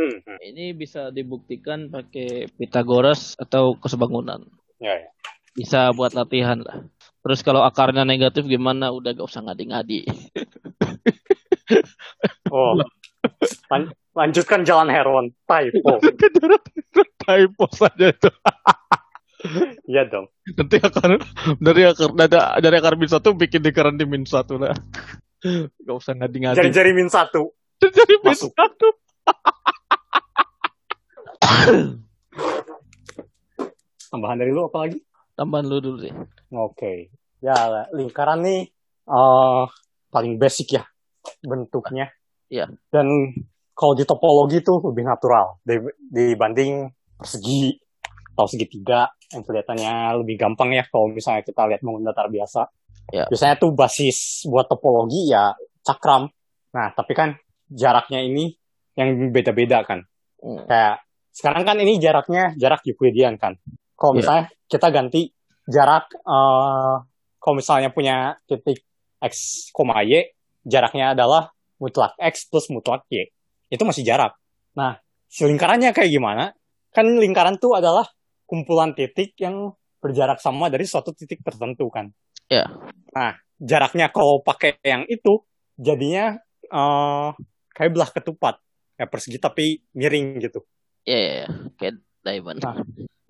Hmm. hmm. Ini bisa dibuktikan pakai Pythagoras atau kesebangunan. Ya, ya. Bisa buat latihan lah. Terus kalau akarnya negatif gimana? Udah gak usah ngadi-ngadi. Oh. Lan- lanjutkan jalan heron. Typo. Typo saja itu. Iya dong. Nanti akar dari akar dari, akar min satu bikin lingkaran di min satu lah. Gak usah ngadi-ngadi. Jari-jari min satu. Jadi min Masuk. satu. Tambahan dari lu apa lagi? Tambahan lu dulu sih. Oke. Ya, lingkaran nih eh paling basic ya bentuknya. Iya. Dan kalau di topologi tuh lebih natural di- dibanding persegi atau segitiga yang kelihatannya lebih gampang ya kalau misalnya kita lihat bangun datar biasa. Iya. Biasanya tuh basis buat topologi ya cakram. Nah, tapi kan jaraknya ini yang beda-beda kan. Hmm. Kayak sekarang kan ini jaraknya jarak Euclidean kan. Kalau Iya. misalnya kita ganti jarak eh kalau misalnya punya titik x, y, jaraknya adalah mutlak x plus mutlak y. Itu masih jarak. Nah, si lingkarannya kayak gimana? Kan lingkaran tuh adalah kumpulan titik yang berjarak sama dari suatu titik tertentu kan. Iya. Nah, jaraknya kalau pakai yang itu jadinya eh kayak belah ketupat. Kayak persegi tapi miring gitu. Iya, iya, iya. Kayak diamond. Nah.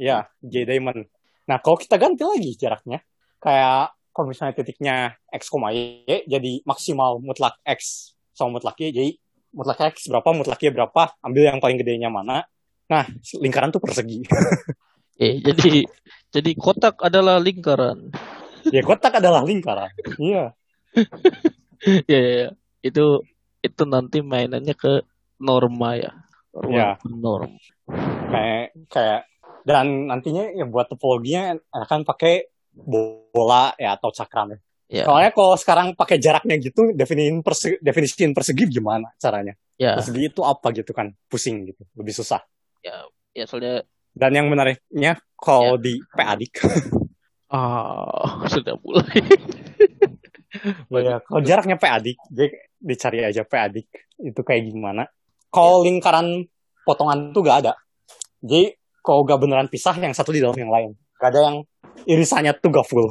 Ya, J diamond. Nah, kalau kita ganti lagi jaraknya, kayak kalau misalnya titiknya x, y, jadi maksimal mutlak x sama mutlak y, jadi mutlak x berapa, mutlak y berapa, ambil yang paling gedenya mana. Nah, lingkaran tuh persegi. Eh, jadi jadi kotak adalah lingkaran. ya, kotak adalah lingkaran. Iya. Iya, iya, iya. Itu itu nanti mainannya ke norma ya. Ruang Iya. norm. Kayak, kayak, dan nantinya ya buat topologinya akan pakai bola ya atau cakram. Ya, Soalnya kalau sekarang pakai jaraknya gitu, definisiin persegi, definisiin persegi gimana caranya? ya, Persegi itu apa gitu kan? Pusing gitu, lebih susah. ya soalnya Dan yang menariknya kalau di PADIK, ah sudah mulai. ya, kalau jaraknya PADIK, jadi dicari aja PADIK itu kayak gimana. Kalau lingkaran potongan tuh gak ada. Jadi kalau gak beneran pisah, yang satu di dalam yang lain. Gak ada yang irisannya tuh gak full.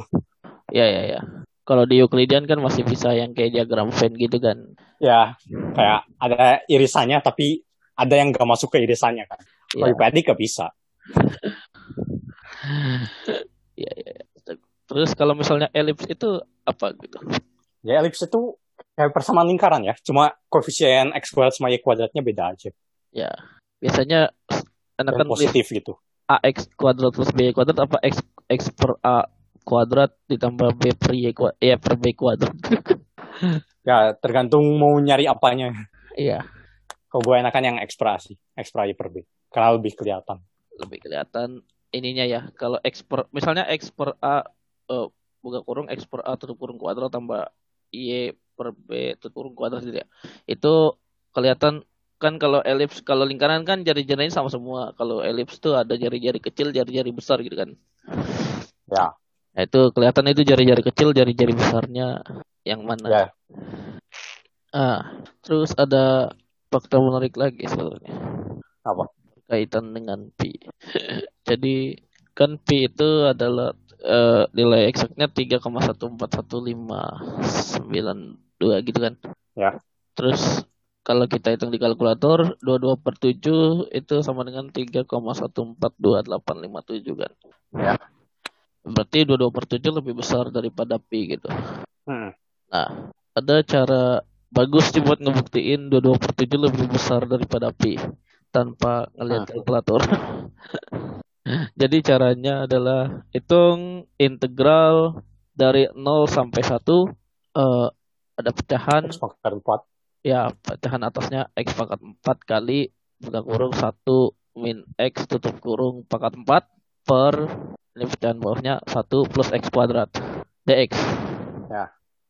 ya, ya, ya. Kalau di Euclidean kan masih bisa yang kayak diagram Venn gitu kan. Ya, kayak ada irisannya tapi ada yang gak masuk ke irisannya kan. Kalau Ya, di PADIK gak bisa. ya, ya. Terus kalau misalnya elips itu apa gitu? Ya elips itu kayak persamaan lingkaran ya. Cuma koefisien x kuadrat sama y kuadratnya beda aja. Ya, biasanya anak Dan kan positif gitu. ax kuadrat plus b kuadrat apa x x per a kuadrat ditambah b per y kuadrat, ya per b kuadrat. Ya tergantung mau nyari apanya. Iya, Kalau gue enakan yang x per a sih. x per y per b. Karena lebih kelihatan. lebih kelihatan ininya ya. Kalau x per misalnya x per a eh, buka kurung x per a tutup kurung kuadrat tambah y per b tutup kurung kuadrat gitu ya. Itu kelihatan kan kalau elips kalau lingkaran kan jari-jarinya sama semua. Kalau elips tuh ada jari-jari kecil, jari-jari besar gitu kan. Ya. Nah, itu kelihatan itu jari-jari kecil, jari-jari besarnya yang mana. Ya. Ah, terus ada fakta menarik lagi sebenarnya Apa? kaitan dengan pi. Jadi kan pi itu adalah eh, nilai eksaknya 3,1415992 gitu kan. Ya. Terus kalau kita hitung di kalkulator 22 per 7 itu sama dengan 3,142857 kan. Ya. Berarti 22 per 7 lebih besar daripada pi gitu. Hmm. Nah, ada cara bagus sih buat ngebuktiin 22 per 7 lebih besar daripada pi tanpa ngelihat kalkulator. Jadi caranya adalah hitung integral dari 0 sampai 1 eh, ada pecahan X pangkat 4. ya pecahan atasnya x pangkat 4 kali buka kurung 1 min x tutup kurung pangkat 4 per ini pecahan bawahnya 1 plus x kuadrat dx.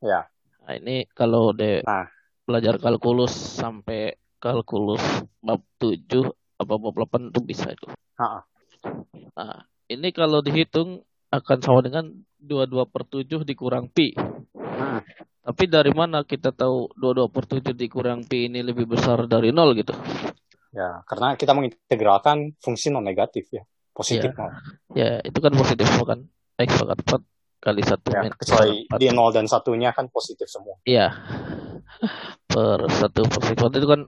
Ya. Nah, ini kalau de Nah. belajar kalkulus sampai kalkulus bab 7 apa bab 8 itu bisa itu. Ha-ha. Nah, ini kalau dihitung akan sama dengan 22 per 7 dikurang pi. Hmm. Tapi dari mana kita tahu 22 per 7 dikurang pi ini lebih besar dari 0 gitu? Ya, karena kita mengintegralkan fungsi non negatif ya. Positif malah. Ya, itu kan positif semua kan. X pangkat 4 kali 1 Ya, kecuali pangkat di 0 dan satunya kan positif semua. Iya. Per 1 per x kuadrat itu kan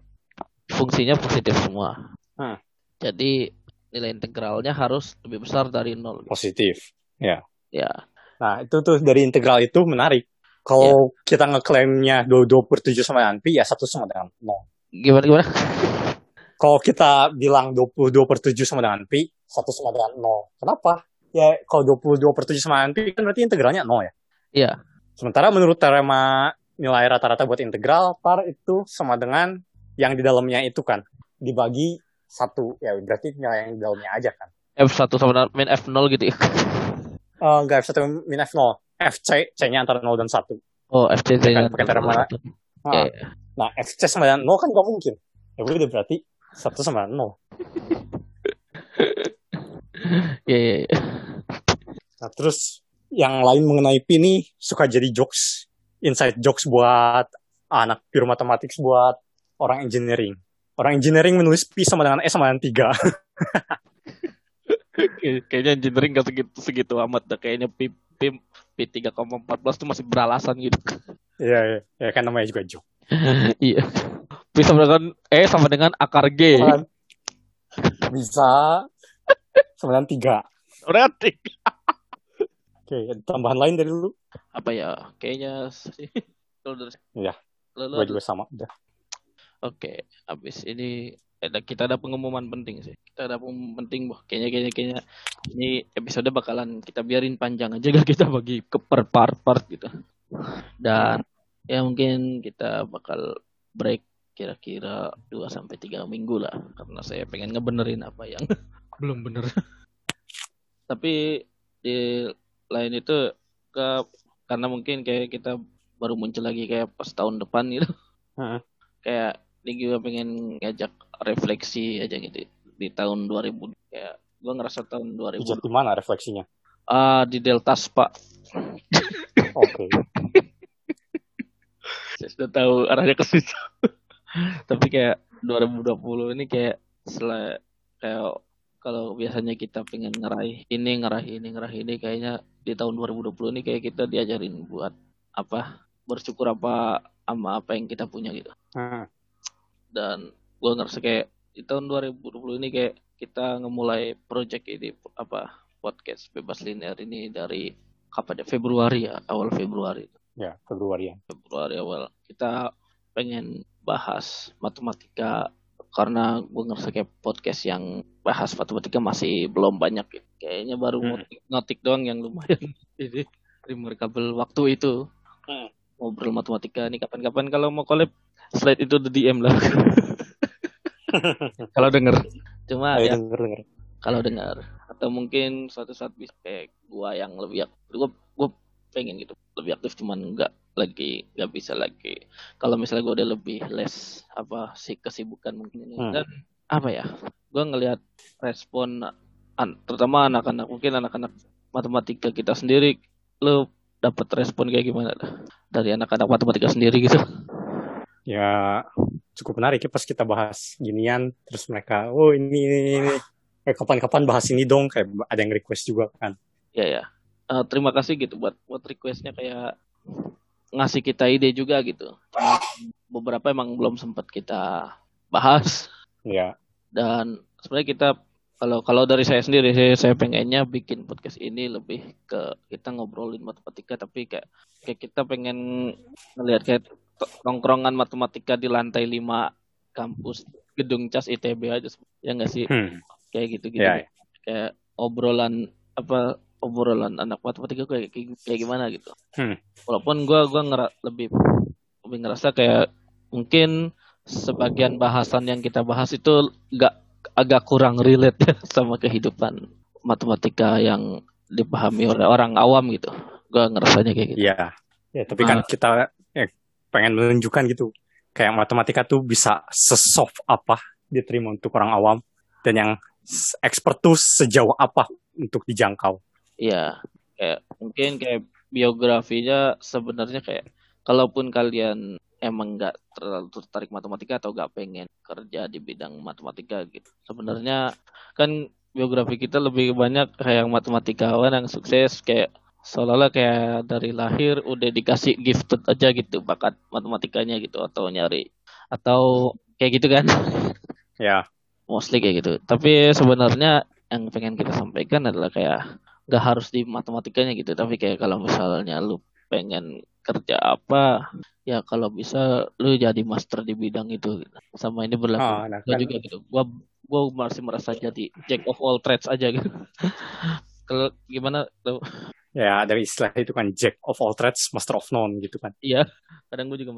fungsinya positif semua. Hmm. Jadi nilai integralnya harus lebih besar dari 0. Positif. Ya. Nah, itu tuh dari integral itu menarik. Kalau kita ngeklaimnya 22 per 7 sama dengan pi, ya satu sama dengan 0. Gimana gimana? Kalau kita bilang 22 per 7 sama dengan pi, satu sama dengan 0. Kenapa? Ya, kalau 22 per 7 sama dengan pi, kan berarti integralnya 0 ya. Iya. Sementara menurut teorema nilai rata-rata buat integral, par itu sama dengan yang di dalamnya itu kan. Dibagi satu, ya berarti di dalamnya aja kan. F1 sama min F0 gitu ya. Eh, enggak, F1 min F0. FC, C-nya antara 0 dan 1. Oh, FCC Kan pakai teorema. Iya, Nah, iya. nah, FC sama dengan 0 kan nggak mungkin. Ya udah berarti 1 sama dengan 0. Iya, iya, iya. Nah, terus yang lain mengenai pi nih suka jadi jokes, inside jokes buat anak pure mathematics buat orang engineering. Orang engineering menulis pi sama dengan S sama dengan 3. Kay- Kayaknya engineering gak segitu segitu amat dah. Kayaknya P, P, P3,14 tuh masih beralasan gitu. Iya, iya. ya kan namanya juga joke. Iya. P sama dengan E sama dengan akar G. Sama- Bisa sama dengan 3. Berarti. Oke, tambahan lain dari lu? Apa ya? Kayaknya sih. Kalau dari Iya. Lalu Gue juga sama. Udah. Oke, habis ini ada kita ada pengumuman penting sih. Kita ada pengumuman penting, boh. Kayaknya kayaknya kayaknya ini episode bakalan kita biarin panjang aja gak kita bagi ke per part-part gitu. Dan ya mungkin kita bakal break kira-kira 2 sampai 3 minggu lah karena saya pengen ngebenerin apa yang belum bener. Tapi di lain itu ke karena mungkin kayak kita baru muncul lagi kayak pas tahun depan gitu Heeh. kayak ini gue pengen ngajak refleksi aja gitu di tahun 2000 kayak gue ngerasa tahun 2000 Ijat di mana refleksinya? ah di Delta Spa Oke. saya sudah tahu arahnya ke situ tapi kayak 2020 ini kayak setelah kayak kalau biasanya kita pengen ngeraih ini ngeraih ini ngeraih ini kayaknya di tahun 2020 ini kayak kita diajarin buat apa bersyukur apa sama apa yang kita punya gitu Heeh. Dan gue ngerasa kayak di tahun 2020 ini kayak kita ngemulai project ini apa podcast bebas linear ini dari kapan ya Februari ya awal Februari Ya, Februari ya. Februari awal kita pengen bahas matematika karena gue ngerasa kayak podcast yang bahas matematika masih belum banyak gitu. kayaknya baru Hmm. ngotik, ngotik doang yang lumayan jadi remarkable waktu itu Hmm. ngobrol matematika nih kapan-kapan kalau mau collab slide itu di DM lah kalau denger cuma Ayo ya denger denger. kalau dengar atau mungkin suatu saat bisa kayak gua yang lebih ak- gua gua pengen gitu lebih aktif cuman nggak lagi nggak bisa lagi kalau misalnya gua udah lebih less apa sih kesibukan mungkin ini Hmm. dan apa ya gua ngelihat respon an- terutama anak-anak mungkin anak-anak matematika kita sendiri lu dapat respon kayak gimana dah? dari anak-anak matematika sendiri gitu Ya cukup menarik ya pas kita bahas ginian terus mereka oh ini ini ini eh, kapan-kapan bahas ini dong kayak ada yang request juga kan. ya ya Eh, terima kasih gitu buat buat requestnya kayak ngasih kita ide juga gitu beberapa emang belum sempat kita bahas Ya. dan sebenarnya kita kalau kalau dari saya sendiri saya, saya pengennya bikin podcast ini lebih ke kita ngobrolin matematika tapi kayak kayak kita pengen ngelihat kayak nongkrongan matematika di lantai 5 kampus gedung cas ITB aja ya nggak sih Hmm. kayak gitu gitu Ya. kayak obrolan apa obrolan anak matematika kayak kayak, kayak gimana gitu Hmm. walaupun gua gua ngera, lebih lebih ngerasa kayak mungkin sebagian bahasan yang kita bahas itu nggak agak kurang relate ya sama kehidupan matematika yang dipahami oleh orang awam gitu gua ngerasanya kayak gitu Iya. Ya, tapi kan kita eh, pengen menunjukkan gitu. Kayak matematika tuh bisa sesoft apa diterima untuk orang awam dan yang expert tuh sejauh apa untuk dijangkau. Iya, kayak mungkin kayak biografinya sebenarnya kayak kalaupun kalian emang nggak terlalu tertarik matematika atau nggak pengen kerja di bidang matematika gitu. Sebenarnya kan biografi kita lebih banyak kayak yang matematikawan yang sukses kayak seolah-olah kayak dari lahir udah dikasih gifted aja gitu bakat matematikanya gitu atau nyari atau kayak gitu kan Ya, mostly kayak gitu. Tapi sebenarnya yang pengen kita sampaikan adalah kayak nggak harus di matematikanya gitu. Tapi kayak kalau misalnya lu pengen kerja apa, ya kalau bisa lu jadi master di bidang itu. Sama ini berlaku Ah, nah, kan. juga gitu. Gua gua masih merasa jadi jack of all trades aja gitu. kalau gimana lu? Ya dari istilah itu kan jack of all trades, master of none gitu kan. Iya, kadang gua juga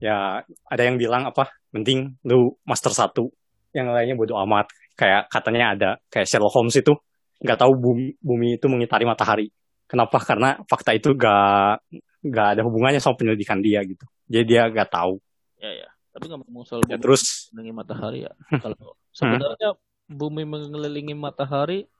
Ya, ada yang bilang apa? Mending lu master satu, yang lainnya bodo amat. Kayak katanya ada kayak Sherlock Holmes itu nggak tahu bumi, bumi itu mengitari matahari. Kenapa? Karena fakta itu gak nggak ada hubungannya sama penyelidikan dia gitu. Jadi dia nggak tahu. ya ya. Tapi nggak mau soal Ya, bumi terus mengelilingi matahari ya. Kalau sebenarnya bumi mengelilingi matahari at-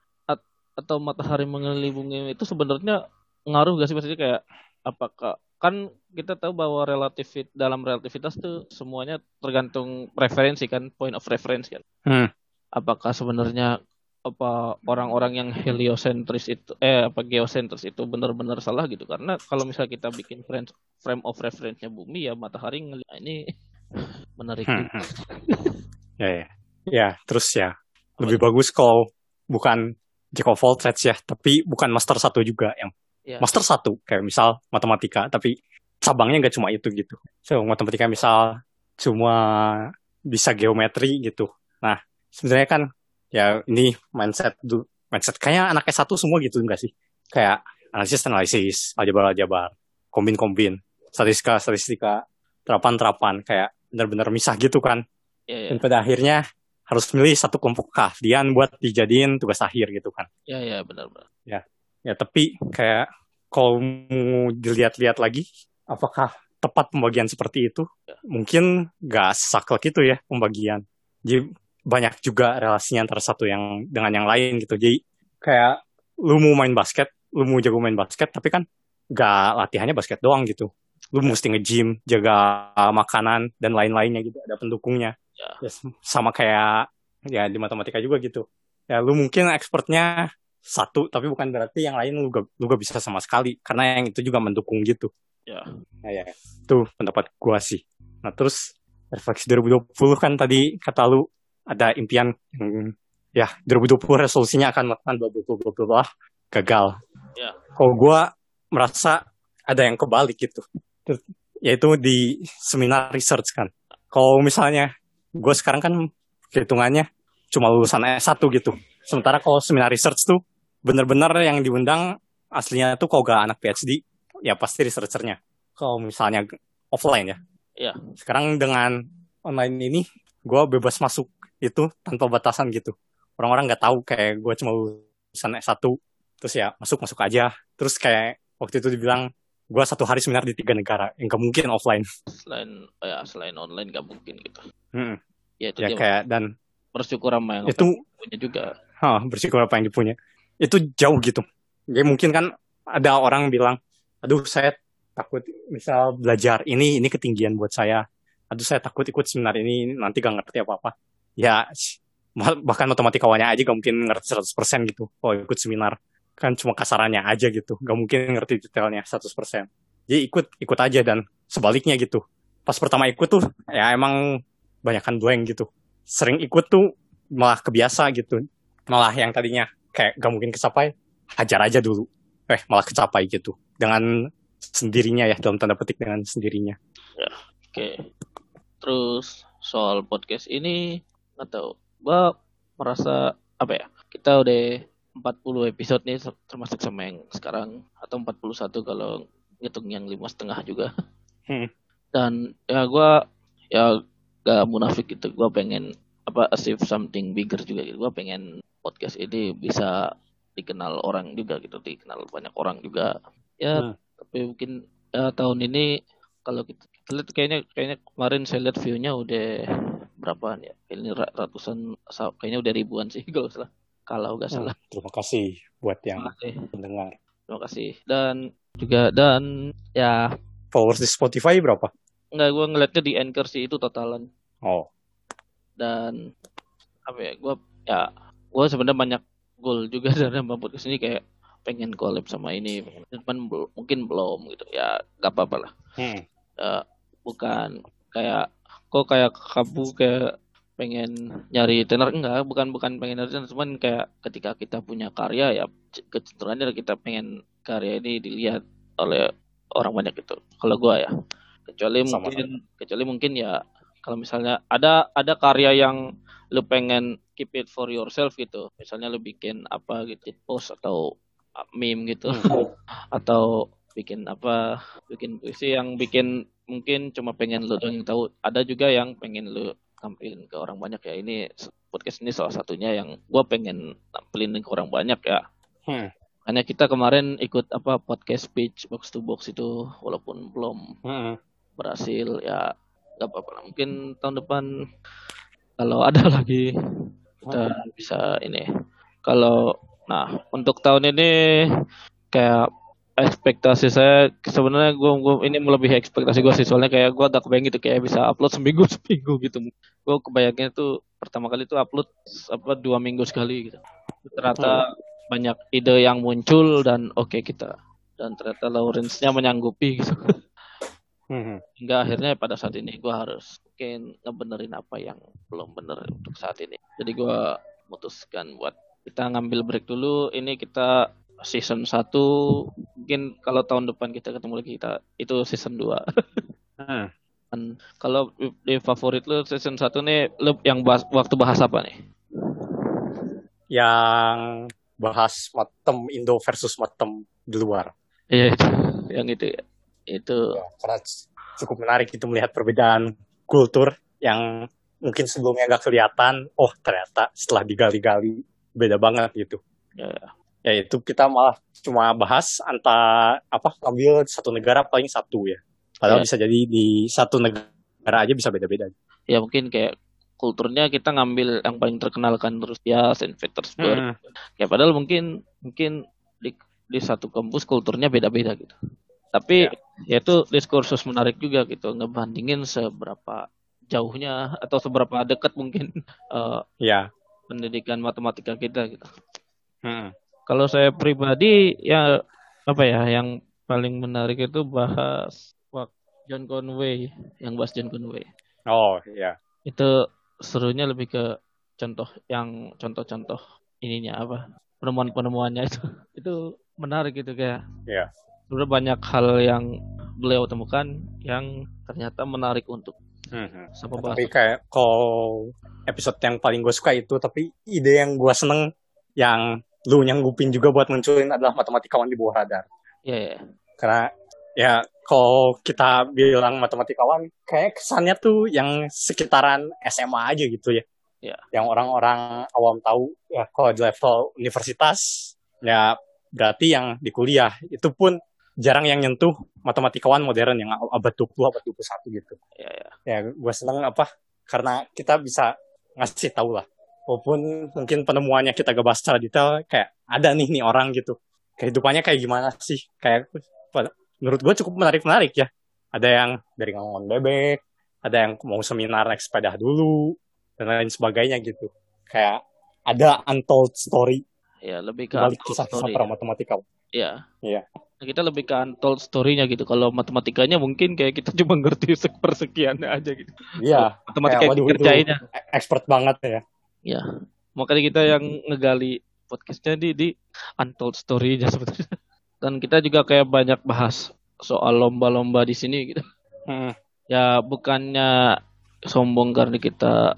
atau matahari mengelilingi bumi itu sebenarnya ngaruh gak sih maksudnya kayak apakah kan kita tahu bahwa relatif dalam relativitas tuh semuanya tergantung referensi kan point of reference kan. Hmm. Apakah sebenarnya apa orang-orang yang heliosentris itu eh apa geosentris itu benar-benar salah gitu karena kalau misalnya kita bikin frame frame of reference-nya bumi ya matahari ngelihat "Ah, ini menarik Hmm, juga." ya, ya. ya terus ya lebih bagus kalau bukan jack of all trades ya, tapi bukan master satu juga yang Ya. master satu kayak misal matematika, tapi cabangnya nggak cuma itu gitu. So matematika misal cuma bisa geometri gitu. Nah sebenarnya kan ya ini mindset mindset kayak anak S1 semua gitu enggak sih? Kayak analisis analisis, aljabar aljabar, kombin kombin, statistika statistika, terapan terapan kayak benar-benar misah gitu kan. Ya, ya, Dan pada akhirnya harus milih satu kelompok keahlian buat dijadiin tugas akhir gitu kan. ya, ya, benar-benar. Ya tapi kayak kalau mau dilihat-lihat lagi, apakah tepat pembagian seperti itu? Ya. Mungkin nggak saklek itu ya pembagian. Jadi banyak juga relasinya antara satu yang dengan yang lain gitu. Jadi kayak lu mau main basket, lu mau jago main basket, tapi kan nggak latihannya basket doang gitu. Lu mesti nge-gym, jaga makanan dan lain-lainnya gitu. Ada pendukungnya. Ya. Ya, sama kayak ya di matematika juga gitu. Ya lu mungkin expertnya satu, tapi bukan berarti yang lain lu gak, lu gak bisa sama sekali. Karena yang itu juga mendukung gitu. Ya. Nah ya, itu pendapat gua sih. Nah terus refleksi 2020 kan tadi kata lu ada impian yang ya 2020 resolusinya akan melakukan bla bla bla bla bla gagal. Ya. Kalau gua merasa ada yang kebalik gitu. Yaitu di seminar research kan. Kalau misalnya gue sekarang kan hitungannya cuma lulusan S1 gitu. Sementara kalau seminar research tuh bener-bener yang diundang aslinya tuh kalau gak anak PhD ya pasti researchernya. Kalau misalnya offline ya. Iya. Sekarang dengan online ini gue bebas masuk itu tanpa batasan gitu. Orang-orang nggak tahu kayak gue cuma lulusan S1 terus ya masuk masuk aja. Terus kayak waktu itu dibilang gue satu hari seminar di tiga negara yang gak mungkin offline. Selain ya selain online gak mungkin gitu. Hmm. Ya itu Ya dia kayak dan bersyukur sama yang itu punya juga. Hah, bersyukur apa yang dipunya. Itu jauh gitu. Jadi mungkin kan ada orang bilang, aduh saya takut misal belajar ini, ini ketinggian buat saya. Aduh saya takut ikut seminar ini, nanti gak ngerti apa-apa. Ya, ma- bahkan matematikawannya aja gak mungkin ngerti 100% gitu. Oh ikut seminar. Kan cuma kasarannya aja gitu. Gak mungkin ngerti detailnya 100%. Jadi ikut, ikut aja dan sebaliknya gitu. Pas pertama ikut tuh, ya emang banyakkan blank gitu. Sering ikut tuh malah kebiasa gitu malah yang tadinya kayak gak mungkin kecapai, hajar aja dulu. Eh, malah kecapai gitu. Dengan sendirinya ya, dalam tanda petik dengan sendirinya. Oke. Terus soal podcast ini tahu. Gua merasa apa ya? Kita udah 40 episode nih termasuk sama yang sekarang atau 41 kalau ngitung yang lima setengah juga. Hmm. Dan ya gua ya gak munafik gitu. Gua pengen apa achieve something bigger juga gitu. Gua pengen podcast ini bisa dikenal orang juga gitu, dikenal banyak orang juga. Ya, Hmm. tapi mungkin ya, tahun ini kalau kita, kita lihat kayaknya kayaknya kemarin saya lihat view-nya udah berapaan ya? Ini ra- ratusan sa- kayaknya udah ribuan sih kalau salah. Kalau nggak salah. Hmm, Terima kasih buat yang Terima kasih. mendengar. Terima kasih. Dan juga dan ya Followers di Spotify berapa? nggak gua ngeliatnya di Anchor sih itu totalan. Oh, dan apa ya gue ya gue sebenarnya banyak goal juga dari mampu ke sini kayak pengen collab sama ini cuman bel- mungkin belum gitu ya gak apa-apa lah hmm. Ya, bukan kayak kok kayak kamu kayak pengen nyari tenor enggak bukan bukan pengen nyari tenor cuman kayak ketika kita punya karya ya kecenderungannya kita pengen karya ini dilihat oleh orang banyak gitu kalau gua ya kecuali Sama-sama. mungkin kecuali mungkin ya kalau misalnya ada ada karya yang lu pengen keep it for yourself gitu misalnya lu bikin apa gitu post atau uh, meme gitu Hmm. atau bikin apa bikin puisi yang bikin mungkin cuma pengen lu doang yang tahu ada juga yang pengen lu tampilin ke orang banyak ya ini podcast ini salah satunya yang gua pengen tampilin ke orang banyak ya Hmm. hanya kita kemarin ikut apa podcast speech box to box itu walaupun belum Hmm. berhasil ya nggak apa-apa lah. mungkin tahun depan kalau ada lagi kita bisa ini kalau nah untuk tahun ini kayak ekspektasi saya sebenarnya gue gua ini melebihi ekspektasi gue sih. Soalnya kayak gue udah kebayang gitu kayak bisa upload seminggu seminggu gitu. Gue kebayangnya tuh pertama kali tuh upload apa dua minggu sekali gitu. Ternyata banyak ide yang muncul dan oke kita dan ternyata Lawrence-nya menyanggupi gitu. Hmm. hingga akhirnya pada saat ini gue harus mungkin ngebenerin apa yang belum bener untuk saat ini. Jadi gue memutuskan buat kita ngambil break dulu. Ini kita season 1 mungkin kalau tahun depan kita ketemu lagi kita itu season 2 Hmm. Dan kalau di favorit lu season 1 nih lu yang bahas, waktu bahas apa nih Yang bahas matem Indo versus matem di luar. iya itu yang itu ya itu Ya, karena cukup menarik itu melihat perbedaan kultur yang mungkin sebelumnya gak kelihatan. Oh ternyata setelah digali-gali beda banget gitu. ya ya itu kita malah cuma bahas antara apa ambil satu negara paling satu ya padahal Ya. bisa jadi di satu negara aja bisa beda-beda Ya mungkin kayak kulturnya kita ngambil yang paling terkenal kan Rusia, Saint Petersburg. Hmm. Ya padahal mungkin mungkin di di satu kampus kulturnya beda-beda gitu. Tapi ya itu diskursus menarik juga gitu ngebandingin seberapa jauhnya atau seberapa dekat mungkin eh, ya pendidikan matematika kita gitu. Hmm. Kalau saya pribadi ya apa ya yang paling menarik itu bahas wak- John Conway, yang bahas John Conway. oh ya Itu serunya lebih ke contoh yang contoh-contoh ininya apa penemuan-penemuannya itu itu menarik gitu kayak Iya. sebenarnya banyak hal yang beliau temukan yang ternyata menarik untuk Hmm. sama tapi kayak kalau episode yang paling gue suka itu tapi ide yang gue seneng yang lu nyanggupin juga buat munculin adalah matematikawan di bawah radar Ya, ya. karena ya kalau kita bilang matematikawan kayak kesannya tuh yang sekitaran SMA aja gitu ya Ya. yang orang-orang awam tahu ya kalau di level universitas ya berarti yang di kuliah itu pun jarang yang nyentuh matematikawan modern yang abad 20 abad 21 gitu Ya, ya. ya gue seneng apa karena kita bisa ngasih tahu lah walaupun mungkin penemuannya kita gak bahas secara detail kayak ada nih nih orang gitu kehidupannya kayak gimana sih kayak menurut gue cukup menarik menarik ya ada yang dari ngongon bebek ada yang mau seminar naik sepeda dulu dan lain sebagainya gitu kayak ada untold story Ya, lebih ke balik kisah-kisah matematika Ya. Iya. Nah, Kita lebih ke untold story-nya gitu. Kalau matematikanya mungkin kayak kita cuma ngerti sepersekiannya aja gitu. iya Matematika Kayak, waduh, itu dikerjainnya. expert banget ya Ya. Makanya kita yang ngegali podcastnya di di untold story-nya sebetulnya. Dan kita juga kayak banyak bahas soal lomba-lomba di sini gitu. Hmm. Ya bukannya sombong karena kita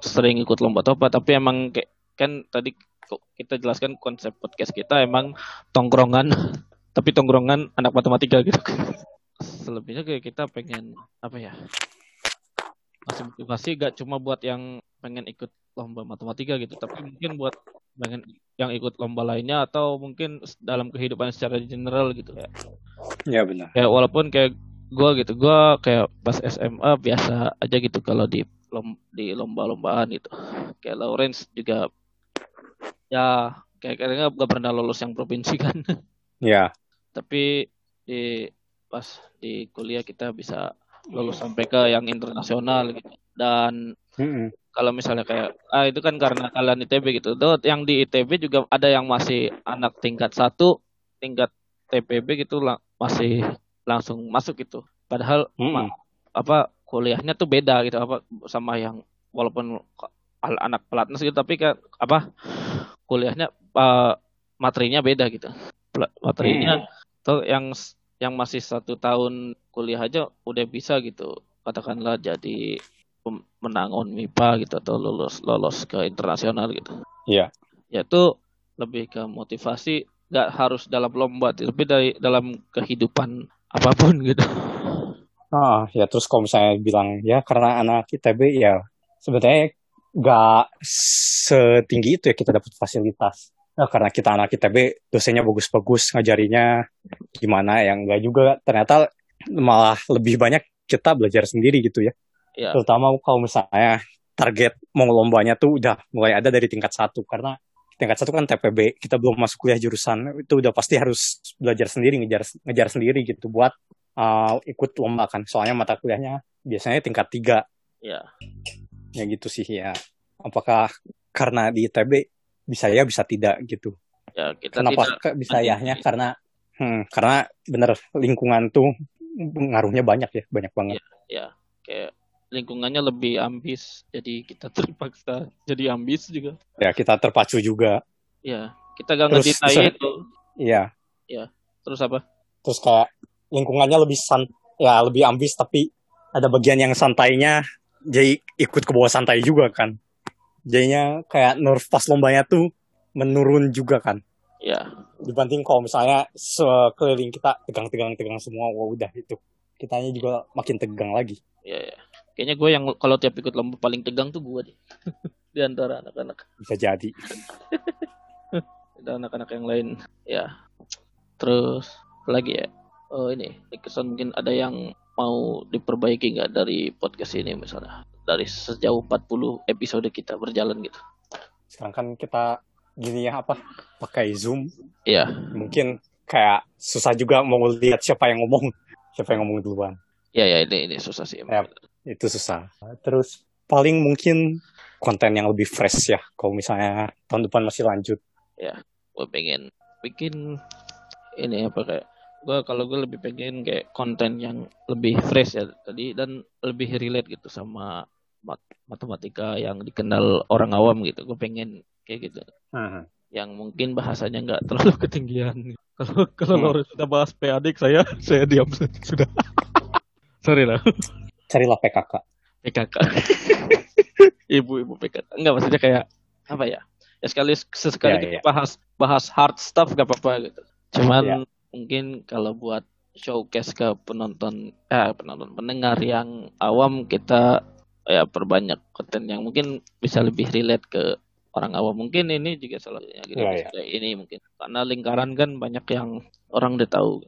sering ikut lomba atau apa, tapi emang kayak kan tadi kita jelaskan konsep podcast kita emang tongkrongan, tapi tongkrongan anak matematika gitu. Selebihnya kayak kita pengen apa ya? Masih motivasi gak cuma buat yang pengen ikut lomba matematika gitu, tapi mungkin buat pengen yang ikut lomba lainnya atau mungkin dalam kehidupan secara general gitu ya. ya benar Kayak walaupun kayak gua gitu, gua kayak pas SMA biasa aja gitu kalau di lom di lomba-lombaan gitu. Kayak Lawrence juga ya kayak kayaknya gak pernah lolos yang provinsi kan. ya Tapi di pas di kuliah kita bisa lolos sampai ke yang internasional gitu. Dan Mm-mm. kalau misalnya kayak ah itu kan karena kalian ITB gitu. Tuh yang di ITB juga ada yang masih anak tingkat satu, tingkat TPB gitu lang- masih langsung masuk gitu. Padahal Mm-mm. ma- apa kuliahnya tuh beda gitu apa sama yang walaupun al- anak pelatnas gitu tapi kan apa kuliahnya eh, materinya beda gitu. Materinya tuh yang yang masih satu tahun kuliah aja udah bisa gitu katakanlah jadi menang MIPA gitu atau lulus lolos ke internasional gitu. Iya. Ya itu lebih ke motivasi nggak harus dalam lomba tapi dari dalam kehidupan apa pun gitu. Ah, ya terus kalau misalnya bilang ya karena anak ITB ya sebetulnya nggak setinggi itu ya kita dapat fasilitas. Nah, karena kita anak ITB dosennya bagus-bagus ngajarinya gimana yang enggak juga ternyata malah lebih banyak kita belajar sendiri gitu ya. Ya. Terutama kalau misalnya target mau lombanya tuh udah mulai ada dari tingkat satu. Karena tingkat satu kan TPB kita belum masuk kuliah jurusan itu udah pasti harus belajar sendiri ngejar ngejar sendiri gitu buat uh, ikut lomba kan. Soalnya mata kuliahnya biasanya tingkat tiga. Ya. ya gitu sih ya. Apakah karena di ITB bisa ya bisa tidak gitu? Ya kita kenapa tidak bisa yahnya sih. karena hmm, karena bener lingkungan tuh ngaruhnya banyak ya banyak banget. Ya kayak lingkungannya lebih ambis jadi kita terpaksa jadi ambis juga. ya kita terpacu juga Ya kita gak Terus ngedinai bisa- itu. iya Terus apa? terus kayak lingkungannya lebih san ya lebih ambis tapi ada bagian yang santainya jadi ikut ke bawah santai juga kan jadinya kayak nerf pas lombanya tuh menurun juga kan Ya dibanding kalau misalnya sekeliling kita tegang-tegang-tegang semua wah udah itu kitanya juga makin tegang lagi ya ya. Kayaknya gue yang kalau tiap ikut lomba paling tegang tuh gue deh. Di antara anak-anak. bisa jadi. Ada anak-anak yang lain. Ya. Terus lagi ya. Oh ini kesan mungkin ada yang mau diperbaiki nggak dari podcast ini misalnya? Dari sejauh 40 episode kita berjalan gitu. Sekarang kan kita gini ya apa pakai zoom. Iya, mungkin kayak susah juga mau lihat siapa yang ngomong. Siapa yang ngomong duluan. Ya ya ini ini susah sih. emang. Itu susah terus paling mungkin konten yang lebih fresh ya kalau misalnya tahun depan masih lanjut Gue pengen bikin ini apa kayak gue kalau gue lebih pengen kayak konten yang lebih fresh ya tadi dan lebih relate gitu sama mat- matematika yang dikenal orang awam gitu. Gue pengen kayak gitu. Hmm. yang mungkin bahasanya nggak terlalu ketinggian. Kalau kalau Hmm. Sudah bahas PADIK saya saya diam sudah. Sorry lah. Carilah PKK PKK. Ibu-ibu PKK. Enggak maksudnya kayak apa ya? Ya sekali sesekali Ya, kita ya. bahas bahas hard stuff gak apa-apa gitu. Cuman Ya. mungkin kalau buat showcase ke penonton eh penonton pendengar yang awam kita ya perbanyak konten yang mungkin bisa lebih relate ke orang awam mungkin ini juga salah satunya gitu Ya, ya. Ini mungkin karena lingkaran kan banyak yang orang udah tahu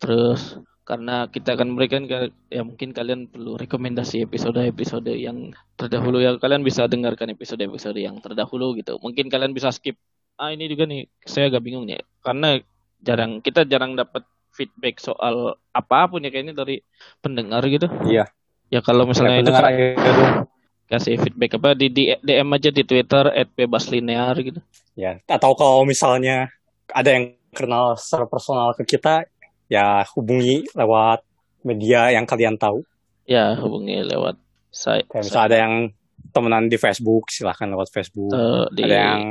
terus karena kita akan memberikan ke- ya mungkin kalian perlu rekomendasi episode-episode yang terdahulu. Ya kalian bisa dengarkan episode-episode yang terdahulu gitu. Mungkin kalian bisa skip. Ah ini juga nih. Saya agak bingung nih. Karena jarang kita jarang dapat feedback soal apa pun ya kayaknya dari pendengar gitu. Iya. ya kalau misalnya itu aja dong. kasih feedback apa di, di DM aja di Twitter @bebaslinear gitu. Ya atau kalau misalnya ada yang kenal secara personal ke kita ya hubungi lewat media yang kalian tahu. Ya hubungi lewat saya, kayak misalnya ada yang temenan di Facebook silahkan lewat Facebook. Eh, di ada yang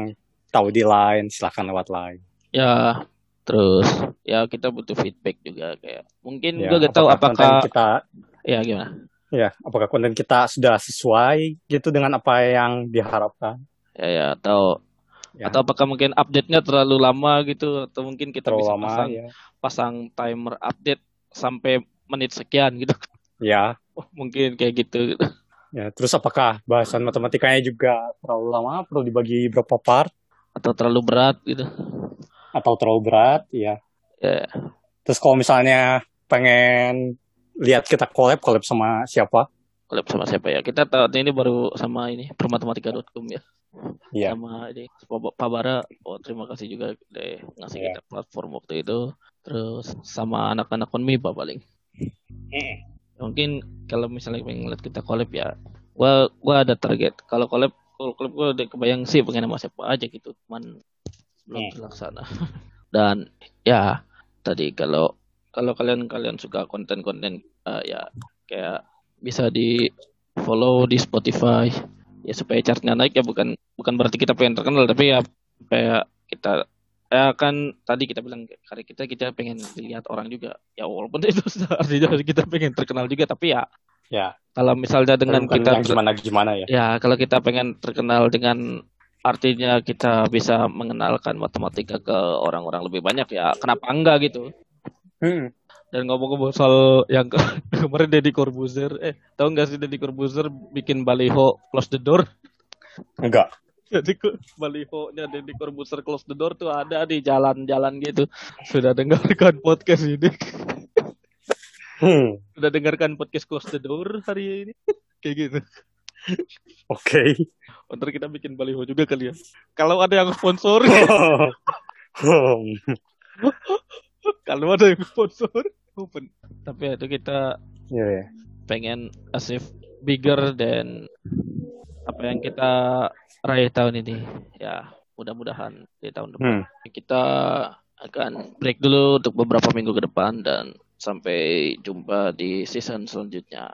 tahu di Line silahkan lewat Line. Ya terus ya kita butuh feedback juga kayak. Mungkin ya, gue gak tahu apakah kita ya gimana? Ya apakah konten kita sudah sesuai gitu dengan apa yang diharapkan? Ya ya atau Ya. atau apakah mungkin update-nya terlalu lama gitu atau mungkin kita terlalu bisa lama pasang ya. pasang timer update sampai menit sekian gitu. Ya. Oh, mungkin kayak gitu. Ya terus apakah bahasan matematikanya juga terlalu lama? Perlu dibagi berapa part? Atau terlalu berat gitu. Atau terlalu berat ya. Ya. Terus kalau misalnya pengen lihat kita collab collab sama siapa? Collab sama siapa ya? Kita tahu ini baru sama ini permatematika.com ya Iya. sama ini Pak Bara oh terima kasih juga deh ngasih Iya. kita platform waktu itu terus sama anak-anak Konmiba paling mungkin kalau misalnya pengen lihat kita collab ya gua gua ada target kalau collab kalau collab gua udah kebayang sih pengen sama siapa aja gitu cuman belum Hmm. terlaksana dan ya tadi kalau kalau kalian kalian suka konten-konten eh, ya kayak bisa di follow di Spotify ya supaya chartnya naik ya bukan bukan berarti kita pengen terkenal tapi ya supaya kita ya kan tadi kita bilang karya kita kita pengen dilihat orang juga. Ya walaupun itu artinya kita pengen terkenal juga tapi ya ya. kalau misalnya dengan bukan kita gimana gimana ya. Ya kalau kita pengen terkenal dengan artinya kita bisa mengenalkan matematika ke orang-orang lebih banyak ya kenapa enggak gitu? Hmm. Dan ngomong-ngomong soal yang ke- kemarin Deddy Corbuzier eh tahu nggak sih Deddy Corbuzier bikin baliho close the door? Enggak jadi baliho-nya Deddy Corbuzier close the door tuh ada di jalan-jalan gitu. Sudah dengarkan podcast ini. Hmm. sudah dengarkan podcast close the door hari ini? Kayak gitu. Oke. Ntar kita bikin baliho juga kali ya. Kalau ada yang sponsor. Hmm. Kalau ada yang sponsor open tapi itu kita Iya, ya. pengen achieve bigger dan apa yang kita raih tahun ini ya mudah-mudahan di tahun depan Hmm. kita akan break dulu untuk beberapa minggu ke depan dan sampai jumpa di season selanjutnya